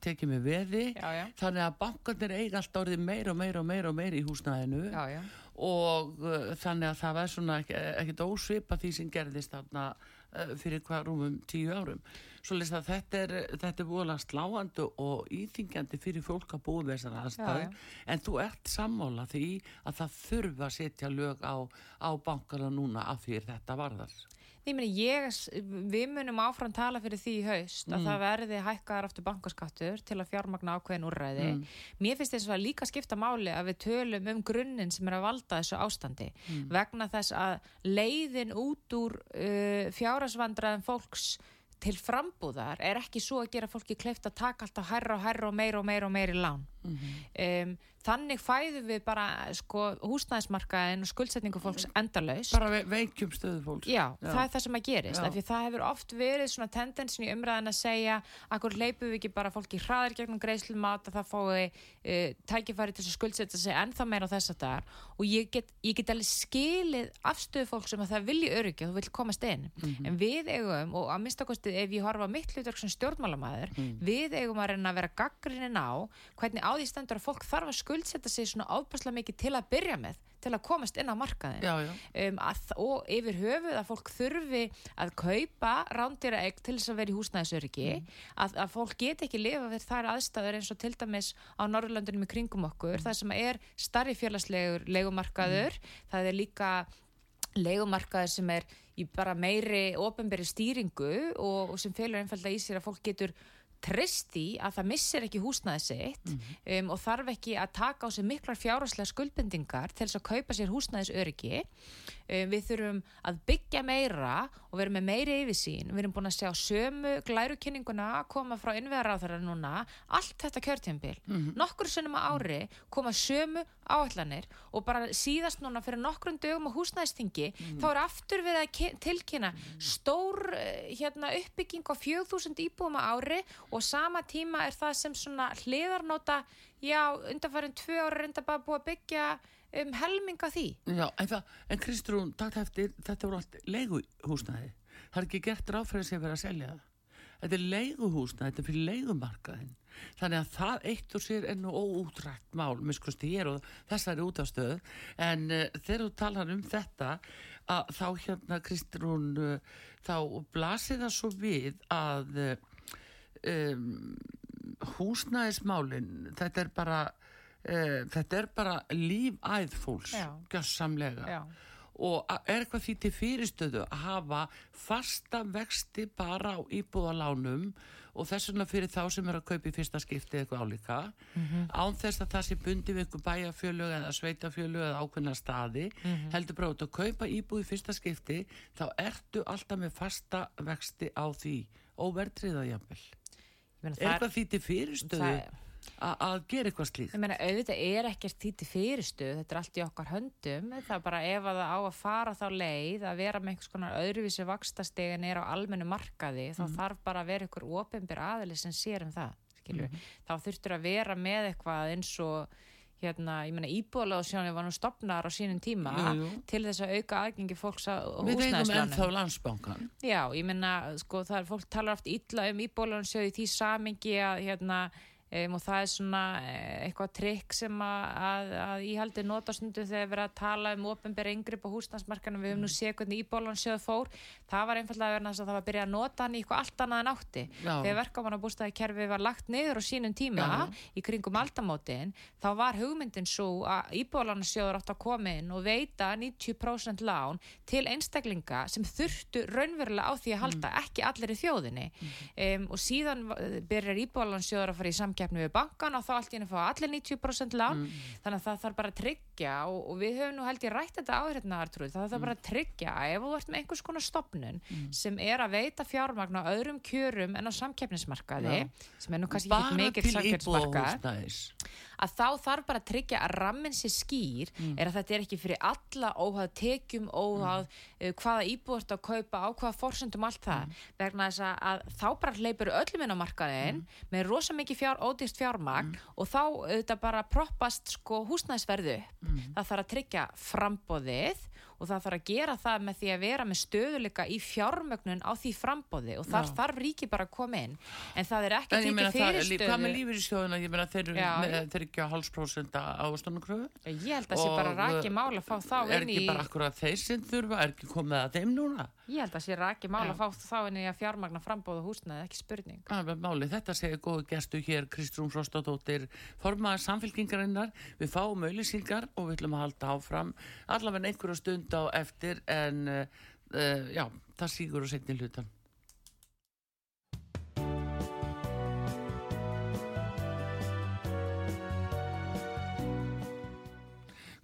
[SPEAKER 1] tekið með veði.
[SPEAKER 2] Já, já.
[SPEAKER 1] Þannig að bankandir eiga alltaf orðið meira og meira og meira og meira í
[SPEAKER 2] já.
[SPEAKER 1] og uh, þannig að það var svona ekki, ekkit ósvipa því sem gerðist þarna uh, fyrir hvað rúmum tíu árum svo lýst að þetta er, þetta er búinlega sláandi og íþingjandi fyrir fólk að búa við þessar aðstæðu
[SPEAKER 2] Já,
[SPEAKER 1] en þú ert sammála því að það þurfa að setja lög á, á bankana núna af því þetta varðar.
[SPEAKER 2] Meni, ég, við munum áfram tala fyrir því í haust að það verði hækkaðar aftur bankaskattur til að fjármagna ákveðin úrræði. Mér finnst þess að líka skipta máli að við tölum um grunninn sem er að valda þessu ástandi vegna þess að leiðin út úr uh, fjárasvandraðin fólks til frambúðar er ekki svo að gera fólki kleift að taka alltaf herra og herra og meira og meira og meira í lán. Um, þannig fæðum við bara sko, húsnæðismarkaðin og skuldsetningu fólks endalaust.
[SPEAKER 1] Bara ve veikjum stöðu fólks.
[SPEAKER 2] Já, það er það sem að gerist,
[SPEAKER 1] Já.
[SPEAKER 2] það hefur oft verið svona tendensin í umræðin að segja akkur leipum við ekki bara fólki hraðir gegnum greiðslumát að það fái uh, tækifæri til að skuldsetja sig ennþá meira á þess að dagar? Og ég get, ég get alveg skilið afstöðu fólk sem að það vilji og þú vill komast inn, en við eigum og að minnstakosti ef ég horfa mitt hlutverk sem stjórnmálamæður, við eigum að reyna að vera því stendur að fólk þarf að skuldsetja sig svona ábærslega mikið til að byrja með til að komast inn á markaðin
[SPEAKER 1] Já, já.
[SPEAKER 2] um, að, og yfir höfuð að fólk þurfi að kaupa rándýra egg til þess að vera í húsnæðisöryggi að, að fólk get ekki lifa við þær aðstæður eins og til dæmis á Norrlöndunum í kringum okkur, það sem er starri félagslegur legumarkaður það er líka legumarkaður sem er í bara meiri ofinberi stýringu og, og sem felur einfalda í sér að fólk getur trist í að það missir ekki húsnæði sitt um, og þarf ekki að taka á sig miklar fjárháslega skuldbendingar til þess að kaupa sér húsnæðis öryggi um, við þurfum að byggja meira og vera með meiri yfirsýn. Við erum búin að sjá sömu glærukynninguna koma frá innveðaráþara núna. Allt þetta kjörtjambil nokkur sinnum á ári koma sömu áallanir og bara síðast núna fyrir nokkrum dögum á húsnæðistingi þá er aftur við að tilkynna stór eh, hérna, uppbygging á 4000 íbúum á ári og sama tíma er það sem svona hliðarnóta já, undanfærin tvö ára reynda bara búið að byggja um helminga því
[SPEAKER 1] Já, en, en Kristrún, þetta voru allt leiguhúsnæði. Það er ekki gert ráð fyrir að verið að selja það. Þetta er leiguhúsnæði, þetta er fyrir leigumarkaðin. Þannig að það eitt og sér er nú óútrækt mál, miskusti ég og þessari útastöð. En uh, þegar þú talar um þetta, að þá hérna Kristrún, uh, þá blasir það svo við að um, húsnæðismálin, þetta er bara... Uh, þetta er bara lífæð fólks
[SPEAKER 2] Já.
[SPEAKER 1] Og er eitthvað því til fyrirstöðu að hafa fasta vexti bara á íbúðalánum og þess vegna fyrir þá sem er að kaupa í fyrsta skipti eitthvað álíka? Án þess að það sé bundi við einhver bæjarfjölug eða sveitafjölug eða ákveðna staði heldur bara út að kaupa íbúð í fyrsta skipti þá ertu alltaf með fasta vexti á því er
[SPEAKER 2] það
[SPEAKER 1] eitthvað því til fyrirstöðu?
[SPEAKER 2] Það-
[SPEAKER 1] að gera eitthvað slíkt
[SPEAKER 2] Ég meina, auðvitað er ekkert því til fyrirstuð, þetta er allt í okkar höndum, það er bara ef að það á að fara þá leið, að vera með einhvers konar öðruvísi vakstastegin er á almennu markaði, þá þarf bara að vera ykkur ofinbyr aðili sem sér um það, skilur. Þá þurftur að vera með eitthvað eins og, hérna, ég meina, íbúðaláðsjónu var nú stopnar á sínum tíma
[SPEAKER 1] Jú, jú.
[SPEAKER 2] til þess að auka aðgengi fólks á
[SPEAKER 1] við eigum
[SPEAKER 2] húsnæðislánum.
[SPEAKER 1] ennþá landsbankan
[SPEAKER 2] Já, ég meina, sko, það er fólk talar oft illa um íbólansjóð í því samingi að, hérna, um, og það er svona eh, eitthvað trikk sem að, að, að íhaldi nota stundu þegar verið að tala um ofinbæri yngripp á húsnarsmarkanum, við höfum nú séð hvernig íbólansjóð fór, það var einfallega verið að það var að byrja að nota hann í eitthvað allt annað en átti.
[SPEAKER 1] Já.
[SPEAKER 2] þegar verkamannabústaði kerfi var lagt niður á sínum tíma
[SPEAKER 1] Já.
[SPEAKER 2] í kringum aldamótin, þá var hugmyndin svo að íbólansjóður átt að koma inn og veita 90% lán til einstaklinga sem þurftu raunverulega á því að halda, ekki allir í þjóðinni. Um, og síðan byrjar íbólansjóður að fara í samkeppni við bankan og þá allt í henni fá allir 90% lán. Þannig að það þarf bara að tryggja og, og við höfum nú held ég rætt þetta Artrúð, það þarf bara að tryggja ef þú ert með einhvers konar stopnun sem er að veita fjármagn á öðrum kjörum en á samkeppnismarkaði
[SPEAKER 1] Já.
[SPEAKER 2] sem er nú kannski ekki mikill samkeppnismarkað að þá þarf bara að tryggja að rammin sé skýr er að þetta er ekki fyrir alla óhað tekjum, óhað uh, hvaða íbúðast að kaupa, á hvaða forsendum allt það, vegna þess að, að þá bara hleypur öllum inn á markaðin með rosa mikið fjár, ódýrt fjármagn og þá auðvitað bara proppast sko húsnæðsverðu upp. það þarf að tryggja frambóðið og það þarf að gera það með því að vera með stöðuleika í fjármögnun á því frambóði og þar
[SPEAKER 1] Já.
[SPEAKER 2] þarf ríki bara að koma inn. En það er ekki
[SPEAKER 1] það,
[SPEAKER 2] fyrirstöðu
[SPEAKER 1] hvað með lífeyrissjóðuna, ég meina þeir eru ekki á hálfsprósent ávastunarkröfu
[SPEAKER 2] ég held að það sé bara raki mál að fá þá
[SPEAKER 1] er
[SPEAKER 2] inn
[SPEAKER 1] ekki bara akkurat þeir sem þurfa, er ekki komið að þeim núna?
[SPEAKER 2] ég held að það sé raki mál að fá þá inn í að fjármagna frambóð og húsnaði, ekki spurning.
[SPEAKER 1] Þetta segir góðu gestu hér Kristrún Frostadóttir, stund á eftir en uh, uh, já, það sígur og setni hlutan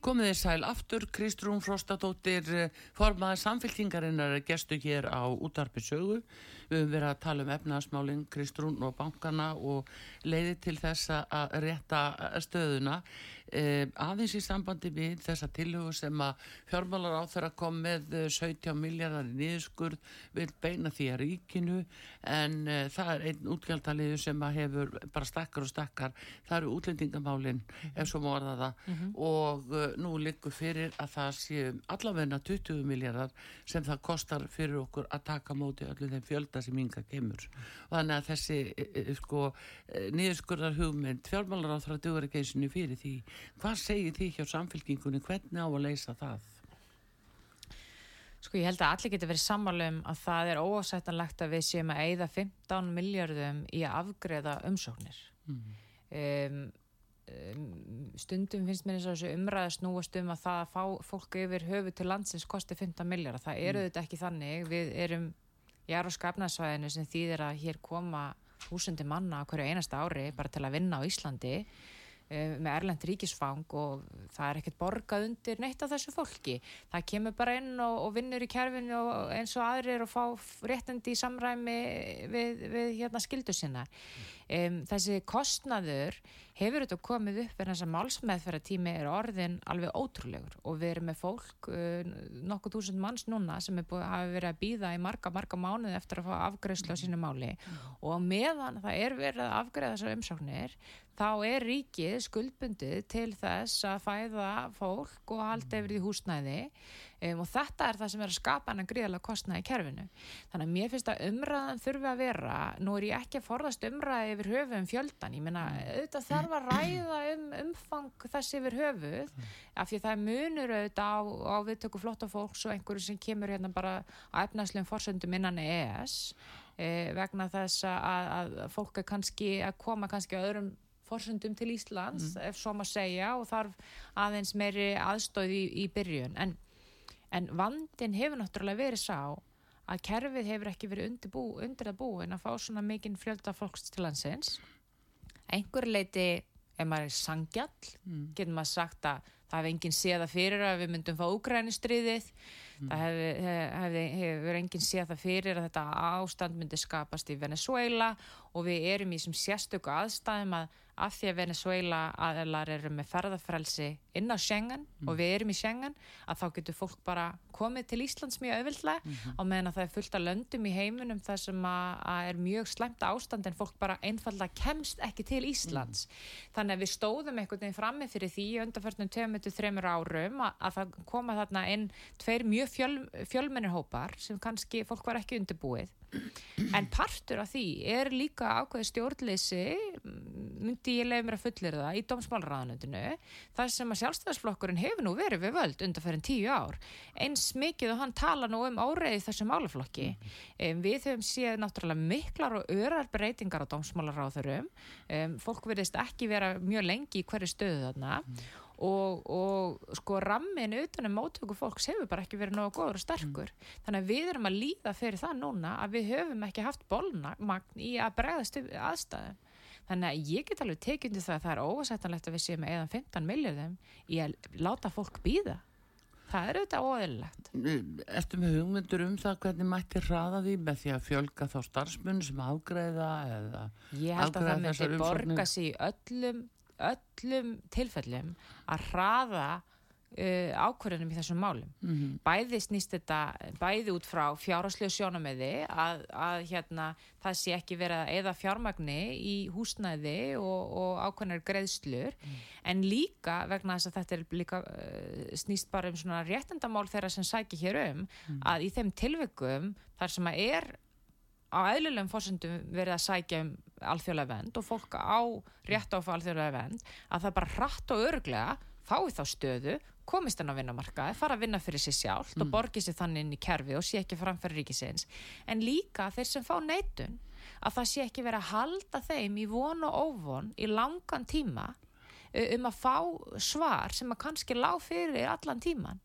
[SPEAKER 1] Komið þið sæl aftur, Kristrún Frostadóttir, eh, formaður samfélkingarinnar er gestu hér á útarpi sögu. Við höfum verið að tala um efnaðasmálinn, Kristrún og bankana og leiði til þess að rétta stöðuna. Eh, aðeins í sambandi við þessa tillögu sem að fjármálar á þeirra kom með eh, 17 miljardar í niðurskurð vil beina því að ríkinu en eh, það er einn útgjaldaliðu sem að hefur bara stakkar og stakkar. Það eru útlendingamálinn, ef svo má orða það. Og uh, nú liggur fyrir að það séu allavegna 20 miljardar sem það kostar fyrir okkur að taka móti öllu þeim fjölda sem ynga kemur. Og þannig að þessi e, sko niðurskurðar hugmynd fjármálar á það að dugur ekki einu fyrir því hvað segir því hjá samfélkingunni hvernig á að leysa það?
[SPEAKER 2] Sko ég held að allir getur verið sammála um að það er óásættanlegt að við séum að eyða 15 miljardum í að afgreða umsóknir. Um, um, stundum finnst mér eins og þessu umræða snúast um að það að fá fólk yfir höfu til landsins kosti 15 miljardar. Það eru þetta ekki þannig. Við erum í Aróska efnaðsvæðinu sem þýðir að hér koma húsundi manna hverju einasta ári bara til að vinna á Íslandi með erlend ríkisfang og það er ekkert borgað undir neitt af þessu fólki. Það kemur bara inn og, og vinnur í kerfinu og eins og aðrir og fá réttindi í samræmi við, við hérna skildu sinna. Um, þessi kostnaður hefur þetta komið upp en þess að málsmeðferðartími er orðin alveg ótrúlegur og við erum með fólk uh, nokkuð þúsund manns núna sem búið, hafi verið að býða í marga, marga mánuði eftir að fá afgreðslu á sínu máli. Og á meðan það er verið að afgreða þessar umsóknir þá er ríkið skuldbundið til þess að fæða fólk og halda yfir því húsnæði um, og þetta er það sem er að skapa hann gríðalega kostnaði í kerfinu. Þannig að mér finnst að umræðan þurfi að vera, nú er ég ekki að forðast umræði yfir höfu um fjöldan, ég meina auðvitað þarf að ræða um umfang þess yfir höfuð af því það er munur auðvitað á, á viðtöku flotta fólks og einhverju sem kemur hérna bara á efnaðslegum forsöndum innan ES eh, vegna þess að, að fólk er kannski að koma kannski á öðrum forsöndum til Íslands, ef svo maður segja og þarf aðeins meiri aðstóð í, í byrjun. En, en vandin hefur náttúrulega verið sá að kerfið hefur ekki verið undir, bú, undir að búin að fá svona mikinn fjölda fólks til landsins. Einhver leiti ef maður er sangjall getur maður sagt að það hefði enginn séð það fyrir að við myndum fá úgrænistriðið það hefði, hefði, hefur enginn séð það fyrir að þetta ástand myndi skapast í Venezuela og við erum í þessum sérstöku aðstæðum að af því að Venezuela aðelar eru með ferðarfrelsi inn á Schengen og við erum í Schengen að þá getur fólk bara komið til Íslands mjög auðvildlega á meðan að það er fullt af löndum í heiminum þar sem að, að er mjög slæmt ástand en fólk bara einfallega kemst ekki til Íslands. Þannig að við stóðum einhvern veginn frammi fyrir því í undarförnum 2-3 árum að, að það koma þarna inn tveir mjög fjöl, fjölmennir hópar sem kannski fólk var ekki undirbúið. En partur af því er líka ákveði stjórnleysi myndi ég leiði mér að fullir það í dómsmálraðanöndinu þar sem að sjálfstæðarsflokkurinn hefur nú verið við völd undanferðin tíu ár. Eins mikið og hann tala nú um áreiði þessu málaflokki. Um, við höfum séð náttúrulega miklar og örar breytingar á dómsmálaráðurum um, fólk verðist ekki vera mjög lengi í hverju stöðu þarna. og, og sko rammin utanum móttöku fólks hefur bara ekki verið nógu góður og sterkur. Þannig að við erum að líða fyrir það núna að við höfum ekki haft bólmagn í að bregðast aðstæðum. Þannig að ég get alveg tekið undir það að það er ósættanlegt að við séum eða 15 miljardum í að láta fólk býða það er auðvitað óeðlilegt.
[SPEAKER 1] Ertu með hugmyndur um það hvernig mætti hraða því með því að fjölga þá starfsmunn sem afgreiða eða
[SPEAKER 2] ég held að það
[SPEAKER 1] þessar
[SPEAKER 2] myndi borga í öllum, öllum tilfellum að hraða uh, ákvörðunum í þessum málum.
[SPEAKER 1] Mhm.
[SPEAKER 2] Bæði snýst þetta, bæði út frá fjárhagslegu sjónameði að, að hérna, það sé ekki verið að eða fjármagni í húsnæði og, og ákveðnar greiðslur en líka vegna þess að þetta er líka uh, snýst bara um svona réttendamál þeirra sem sækir hér um að í þeim tilvikum þar sem að er á eðlulegum fórsendum verið að sækja um alþjóðlega vend og fólk á rétt á alþjóðlega vend að það bara hratt og örglega fái þá stöðu, komist hann á vinnamarkaði fara að vinna fyrir sér sjálft og borgi sér þannig inn í kerfi og sé ekki framfæri ríkisins. En líka þeir sem fá neitun að það sé ekki verið að halda þeim í von og óvon í langan tíma um að fá svar sem að kannski lág fyrir allan tíman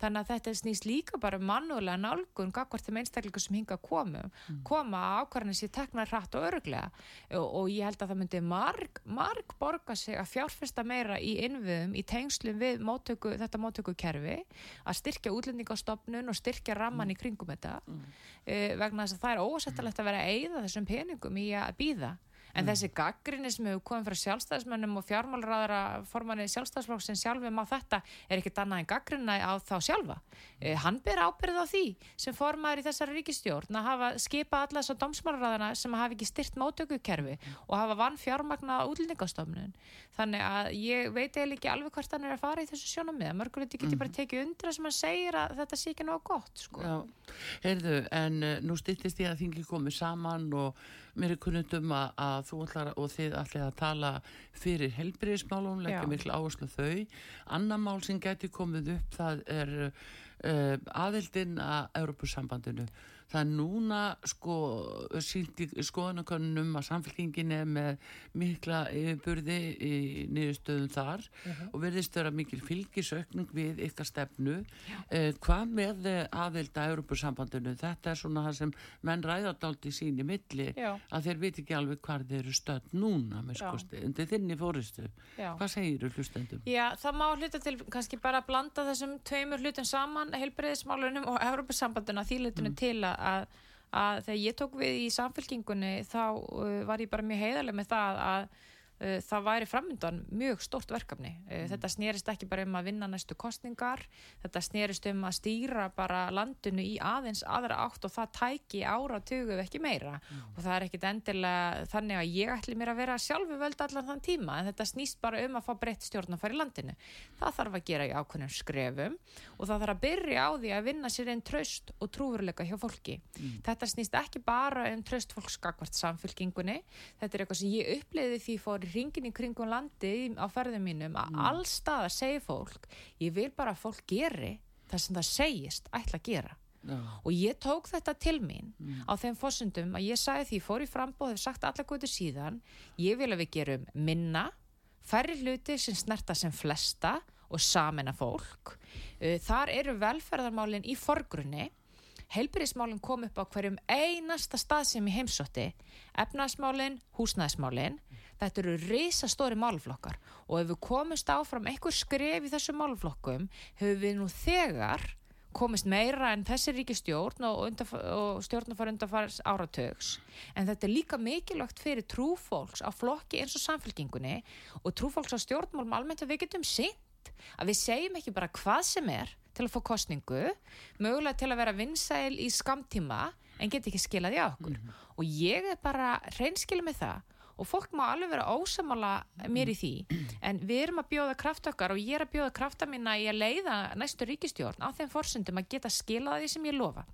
[SPEAKER 2] þannig að þetta snýst líka bara um mannúðlega nálgun gagvart þeim einstaklingu sem hinga komum koma að ákvarðanir sér tekna hratt og öruglega og, og ég held að það myndi marg, marg borga sig að fjárfesta meira í innviðum í tengslum við móttöku, þetta móttökukerfi að styrkja útlendingastofnun og styrkja ramman í kringum þetta. Uh, vegna þess að það er ósættalegt að vera að eyða þessum peningum í að býða En þessi gaggrinni sem hefur komið frá sjálfstæðismönnum og fjármálraðara formanni sjálfstæðisflokksinn sjálfum á þetta er ekkit annað en gaggrinna á þá sjálfa. Eh, hann ber ábyrð á því sem formaður í þessari ríkistjórn að hafa skipað alla þessar dómsmálraðana sem hafa ekki styrt mótökukerfi og hafa vann fjármagna útlendingastofnun. Þannig að ég veit eða ekki alveg hvert hann er að fara í þessu sjónamið. Mörgulegt get ég bara tekið undir sem hann segir að þetta sé ekki nóg
[SPEAKER 1] mér er kunnund um að, að þú ætlar og þið ætlir að tala fyrir helbriðismálum, leggja miklu áherslu þau. Anna mál sem gæti komið upp, það er uh, aðildin að Europasambandinu. Það er núna sko skoðanakönnum að samfélkingin er með mikla yfirburði í niðurstöðum þar og verðist vera mikil fylgisaukning við ykkar stefnu. Eh, hvað með aðild að Europasambandinu? Þetta er svona það sem menn ræðardáldi sín í milli
[SPEAKER 2] Já.
[SPEAKER 1] að þeir veit ekki alveg hvar þeir eru stödd núna með skosti, undir þinni fóristu.
[SPEAKER 2] Já.
[SPEAKER 1] Hvað segir þú hlustendum?
[SPEAKER 2] Já, það má hluta til kannski bara að blanda þessum tveimur hlutum saman, heilbreyðismálunum og Evropasambanduna því hlutinu til að, að, að þegar ég tók við í samfélkingunni þá uh, var ég bara mjög heiðarlega með það að það væri framöndan mjög stórt verkefni. Uh, Þetta snerist ekki bara um að vinna næstu kostningar, þetta snerist um að stýra bara landinu í aðeins aðra átt og það tæki áratugu ef ekki meira og það er ekkit endilega þannig að ég ætli mér að vera sjálfu völd allan þann tíma en þetta snýst bara um að fá breytt stjórn að fara í landinu. Það þarf að gera í ákveðnum skrefum og það þarf að byrja á því að vinna sér einn tröst og trúveruleika hjá fólki. Þetta snýst ekki bara um tröst fólks skakvart samfélkingunni. Þetta er eitthvað sem ég upplýði því fór ringin í kringum landi á ferðum mínum að allstaðar segir fólk ég vil bara að fólk geri það sem það segist ætla að gera.
[SPEAKER 1] Já.
[SPEAKER 2] Og ég tók þetta til mín á þeim fórsundum að ég sagði því, ég fór í frambóð, hef sagt alla góðu síðan, ég vil að við gerum minna, færri hluti sem snerta sem flesta og samena fólk. Uh, Þar eru velferðarmálin í forgrunni, heilbyrðismálin kom upp á hverjum einasta stað sem ég heimsótti, efnaðsmálin, húsnæðismálin, þetta eru risastóri málflokkar og ef við komumst áfram einhver skref í þessum málflokkum, hefur við nú þegar komist meira en þessi ríkistjórn og, og stjórnafar undanfars áratögs en þetta er líka mikilvægt fyrir trúfólks á flokki eins og samfélkingunni og trúfólks á stjórnmálum almennt að við getum sýnt að við segjum ekki bara hvað sem er til að fá kostningu mögulega til að vera vinsæl í skamtíma en get ekki skilað í okkur. Og ég er bara reynskilið með það og fólk má alveg vera ósamála mér í því. En við erum að bjóða kraft okkar og ég er að bjóða krafta mína í að leiða næstu ríkistjórn á þeim forsundum að geta skilað því sem ég lofa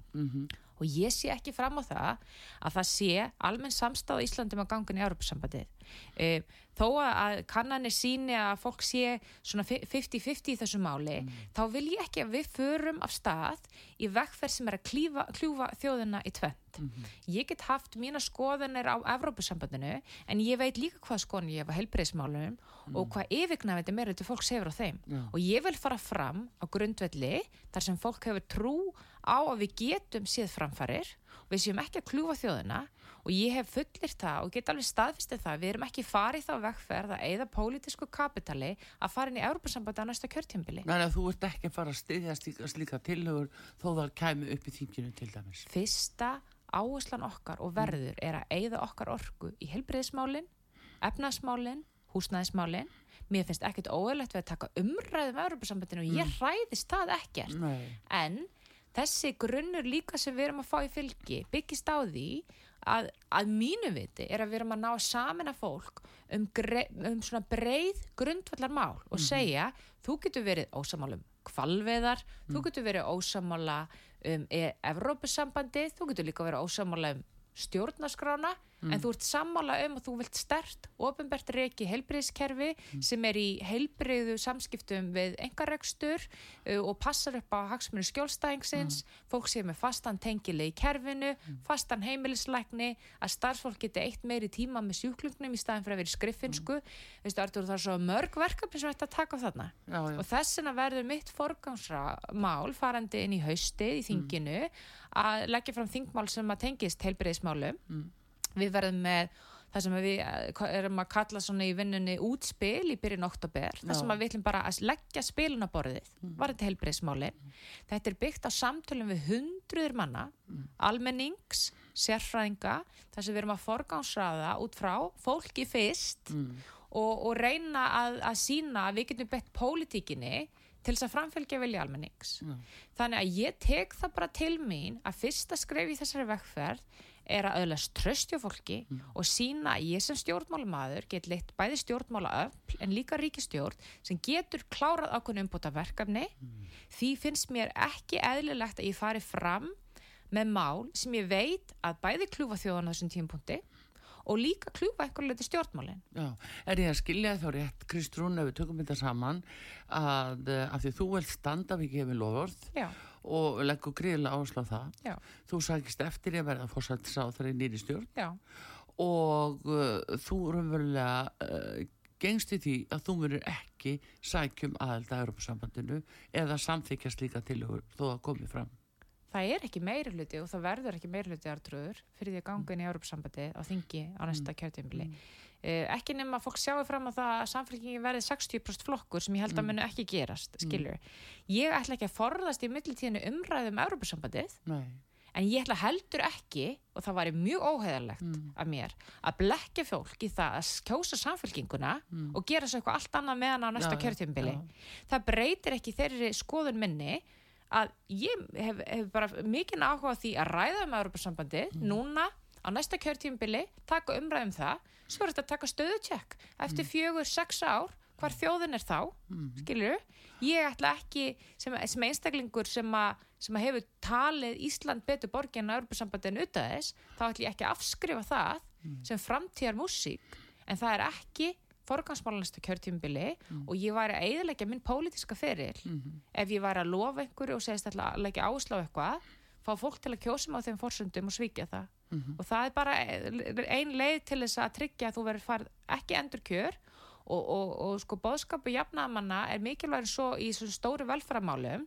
[SPEAKER 2] og ég sé ekki fram á það að það sé almenn samstáð í Íslandum á gangun í Europasambandið e, þó að kannanir síni að fólk sé svona 50-50 í þessu máli þá vil ég ekki að við förum af stað í vekkferð sem er að klífa, kljúfa þjóðina í tvent ég get haft mína skoðanir á Evrópusambandinu en ég veit líka hvað skoðan ég hef á helbreyðismálunum og hvað yfirgnafandi meira til fólks hefur á þeim.
[SPEAKER 1] Já.
[SPEAKER 2] og ég vil fara fram á grundvelli þar sem fólk hefur trú á að við getum séð framfarir við séum ekki að kljúfa þjóðina og ég hef fullir það og get alveg staðfistið það við erum ekki farið þá vegferð að eða pólitísku kapitali að fara inn í Európa-sambandi á næsta kjörtjömbili
[SPEAKER 1] Þannig að þú ert ekki að fara að styðja slíka, tillögur þó það kæmi upp í þinginu til dæmis.
[SPEAKER 2] fyrsta áherslan okkar og verður er að eigða okkar orku í helbreyðismálin, efnaðsmálin húsnæðismálin mér finnst ekkert óeðlegt við að taka umræðum Evropasambandinu og ég hræðist það ekkert
[SPEAKER 1] Nei.
[SPEAKER 2] en þessi grunnur líka sem við erum að fá í fylgi byggist á því að, að mínu viti er að við erum að ná saman að fólk um, um svona breið grundvallar mál og segja þú getur verið ósamála um kvalveðar, þú getur verið ósamála um e Evrópusambandi, þú getur líka verið ósamála um stjórnaskrána en þú ert sammála um að þú vilt stert ofinbært reiki heilbriðskerfi sem er í heilbriðu samskiptum við engarekstur uh, og passar upp á hagsmunni skjólstæðingsins. Fólk sem er fastan tengili í kerfinu fastan heimilislækni að starfsfólk geti eitt meiri tíma með sjúklungnum í staðin fyrir að vera skriffinsku. Veistu Artur það er svo mörg verkefni sem þetta taka þarna.
[SPEAKER 1] Já, já.
[SPEAKER 2] og þess vegna verður mitt forgangsmál farandi inn í haustið í þinginu að leggja fram þingmál sem að tengist heilbriðismálum við verðum með það sem við eh, erum að kalla svona í vinnunni útspil í byrjun oktober það
[SPEAKER 1] Já.
[SPEAKER 2] sem við ætlum bara að leggja spilunaborðið varðandi heilbriðismáli þetta er byggt á samtölum við hundruður manna almennings, sérfræðinga þar sem við erum að forgangsraða út frá fólki fyrst og, og reyna að, að sína að við getum bett pólitíkinni til þess að framfylgja vilja almennings. Þannig að ég tek það bara til mín að fyrsta skref í þessari vekkferð er að öðlast tröstjá fólki og sína að ég sem stjórnmálamaður get leitt bæði stjórnmála öll en líka ríkistjórn sem getur klárað ákveðin umbúta verkefni því finnst mér ekki eðlilegt að ég fari fram með mál sem ég veit að bæði klúfa þjóðan á þessum tímpunkti og líka klúfa einhverju leiti stjórnmálin.
[SPEAKER 1] Já, er ég að skilja þá rétt, Kristrún, ef við tökum þetta saman, að, eh, að því þú vilt standa við gefin lofvörð
[SPEAKER 2] Já,
[SPEAKER 1] og leggur gríðilega áherslu á það.
[SPEAKER 2] já,
[SPEAKER 1] Þú sagist eftir ég að verða fórsættisáþur í nýri stjórn
[SPEAKER 2] já,
[SPEAKER 1] og uh, þú raunverulega uh, gengst í því að þú verður ekki sækjum aðelda að Europasambandinu eða samþykjast líka til þó að komi fram.
[SPEAKER 2] það er ekki meiri hluti og það verður ekki meiri hluti artrúður fyrir því að ganga inn í Europasambandi á þingi á næsta mm. kjörtímbili. Ekki nema að fólk sjáu fram á það að samfélkingi verði 60% flokkur sem ég held að munu ekki gerast, skilur. Ég ætla ekki að forðast í millitíðinu umræðum um Europasambandið,
[SPEAKER 1] Nei.
[SPEAKER 2] en ég ætla heldur ekki, og það væri mjög óheðalegt af mér, að blekja fólk í það að kjósa samfélkinguna og gera svo eitthvað allt annað meðan á næsta
[SPEAKER 1] já.
[SPEAKER 2] Það breytir ekki þeirri skoðun minni að ég hef, hef bara mikinn áhuga því að ræða um Europasambandi núna á næsta kjörtímbili, taka umræðum það, svo er þetta að taka stöðutjekk eftir fjögur, sex ár hvar þjóðin er þá, skilur ég ætla ekki sem, sem einstaklingur sem, a, sem að hefur talið Ísland betur borgin á Europasambandin utan þess, þá ætla ég ekki að afskrifa það sem framtíðar músík en það er ekki forgangsmálanasta kjörtímbili og ég væri að eiðilegja minn pólitíska feril. Ef ég væri að lofa einhverju og segist að leggja áslá eitthvað fá fólk til að kjósa mig á þeim forsundum og svíkja það og það er bara ein leið til þess að tryggja að þú verður farið ekki endur kjör. Og, og, og sko bóðskapu jafnamanna er mikilvægur svo í svona stóru velfæramálum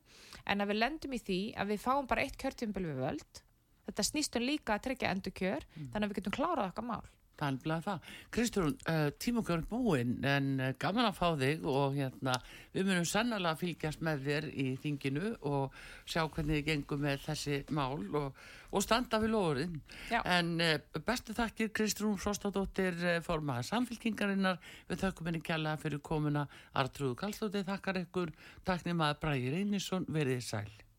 [SPEAKER 2] en að við lendum í því að við fáum bara eitt kjörtímbil við völd. Þetta snýstum líka að tryggja endur kjör þannig að við getum klárað okkar mál
[SPEAKER 1] Það er alveg það. Kristrún, uh, tímokjörn búinn en uh, gaman að fá þig og hérna við munum sannlega fylgjast með þér í þinginu og sjá hvernig þið gengum með þessi mál og, og standa við lóðurinn. En uh, bestu þakkir Kristrún Frostadóttir formaða samfélkingarinnar við þökkum henni kjalla fyrir komuna Artrúðu Kallstóttir þakkar ykkur, takk nema að Bræði Reynisson verið sæl.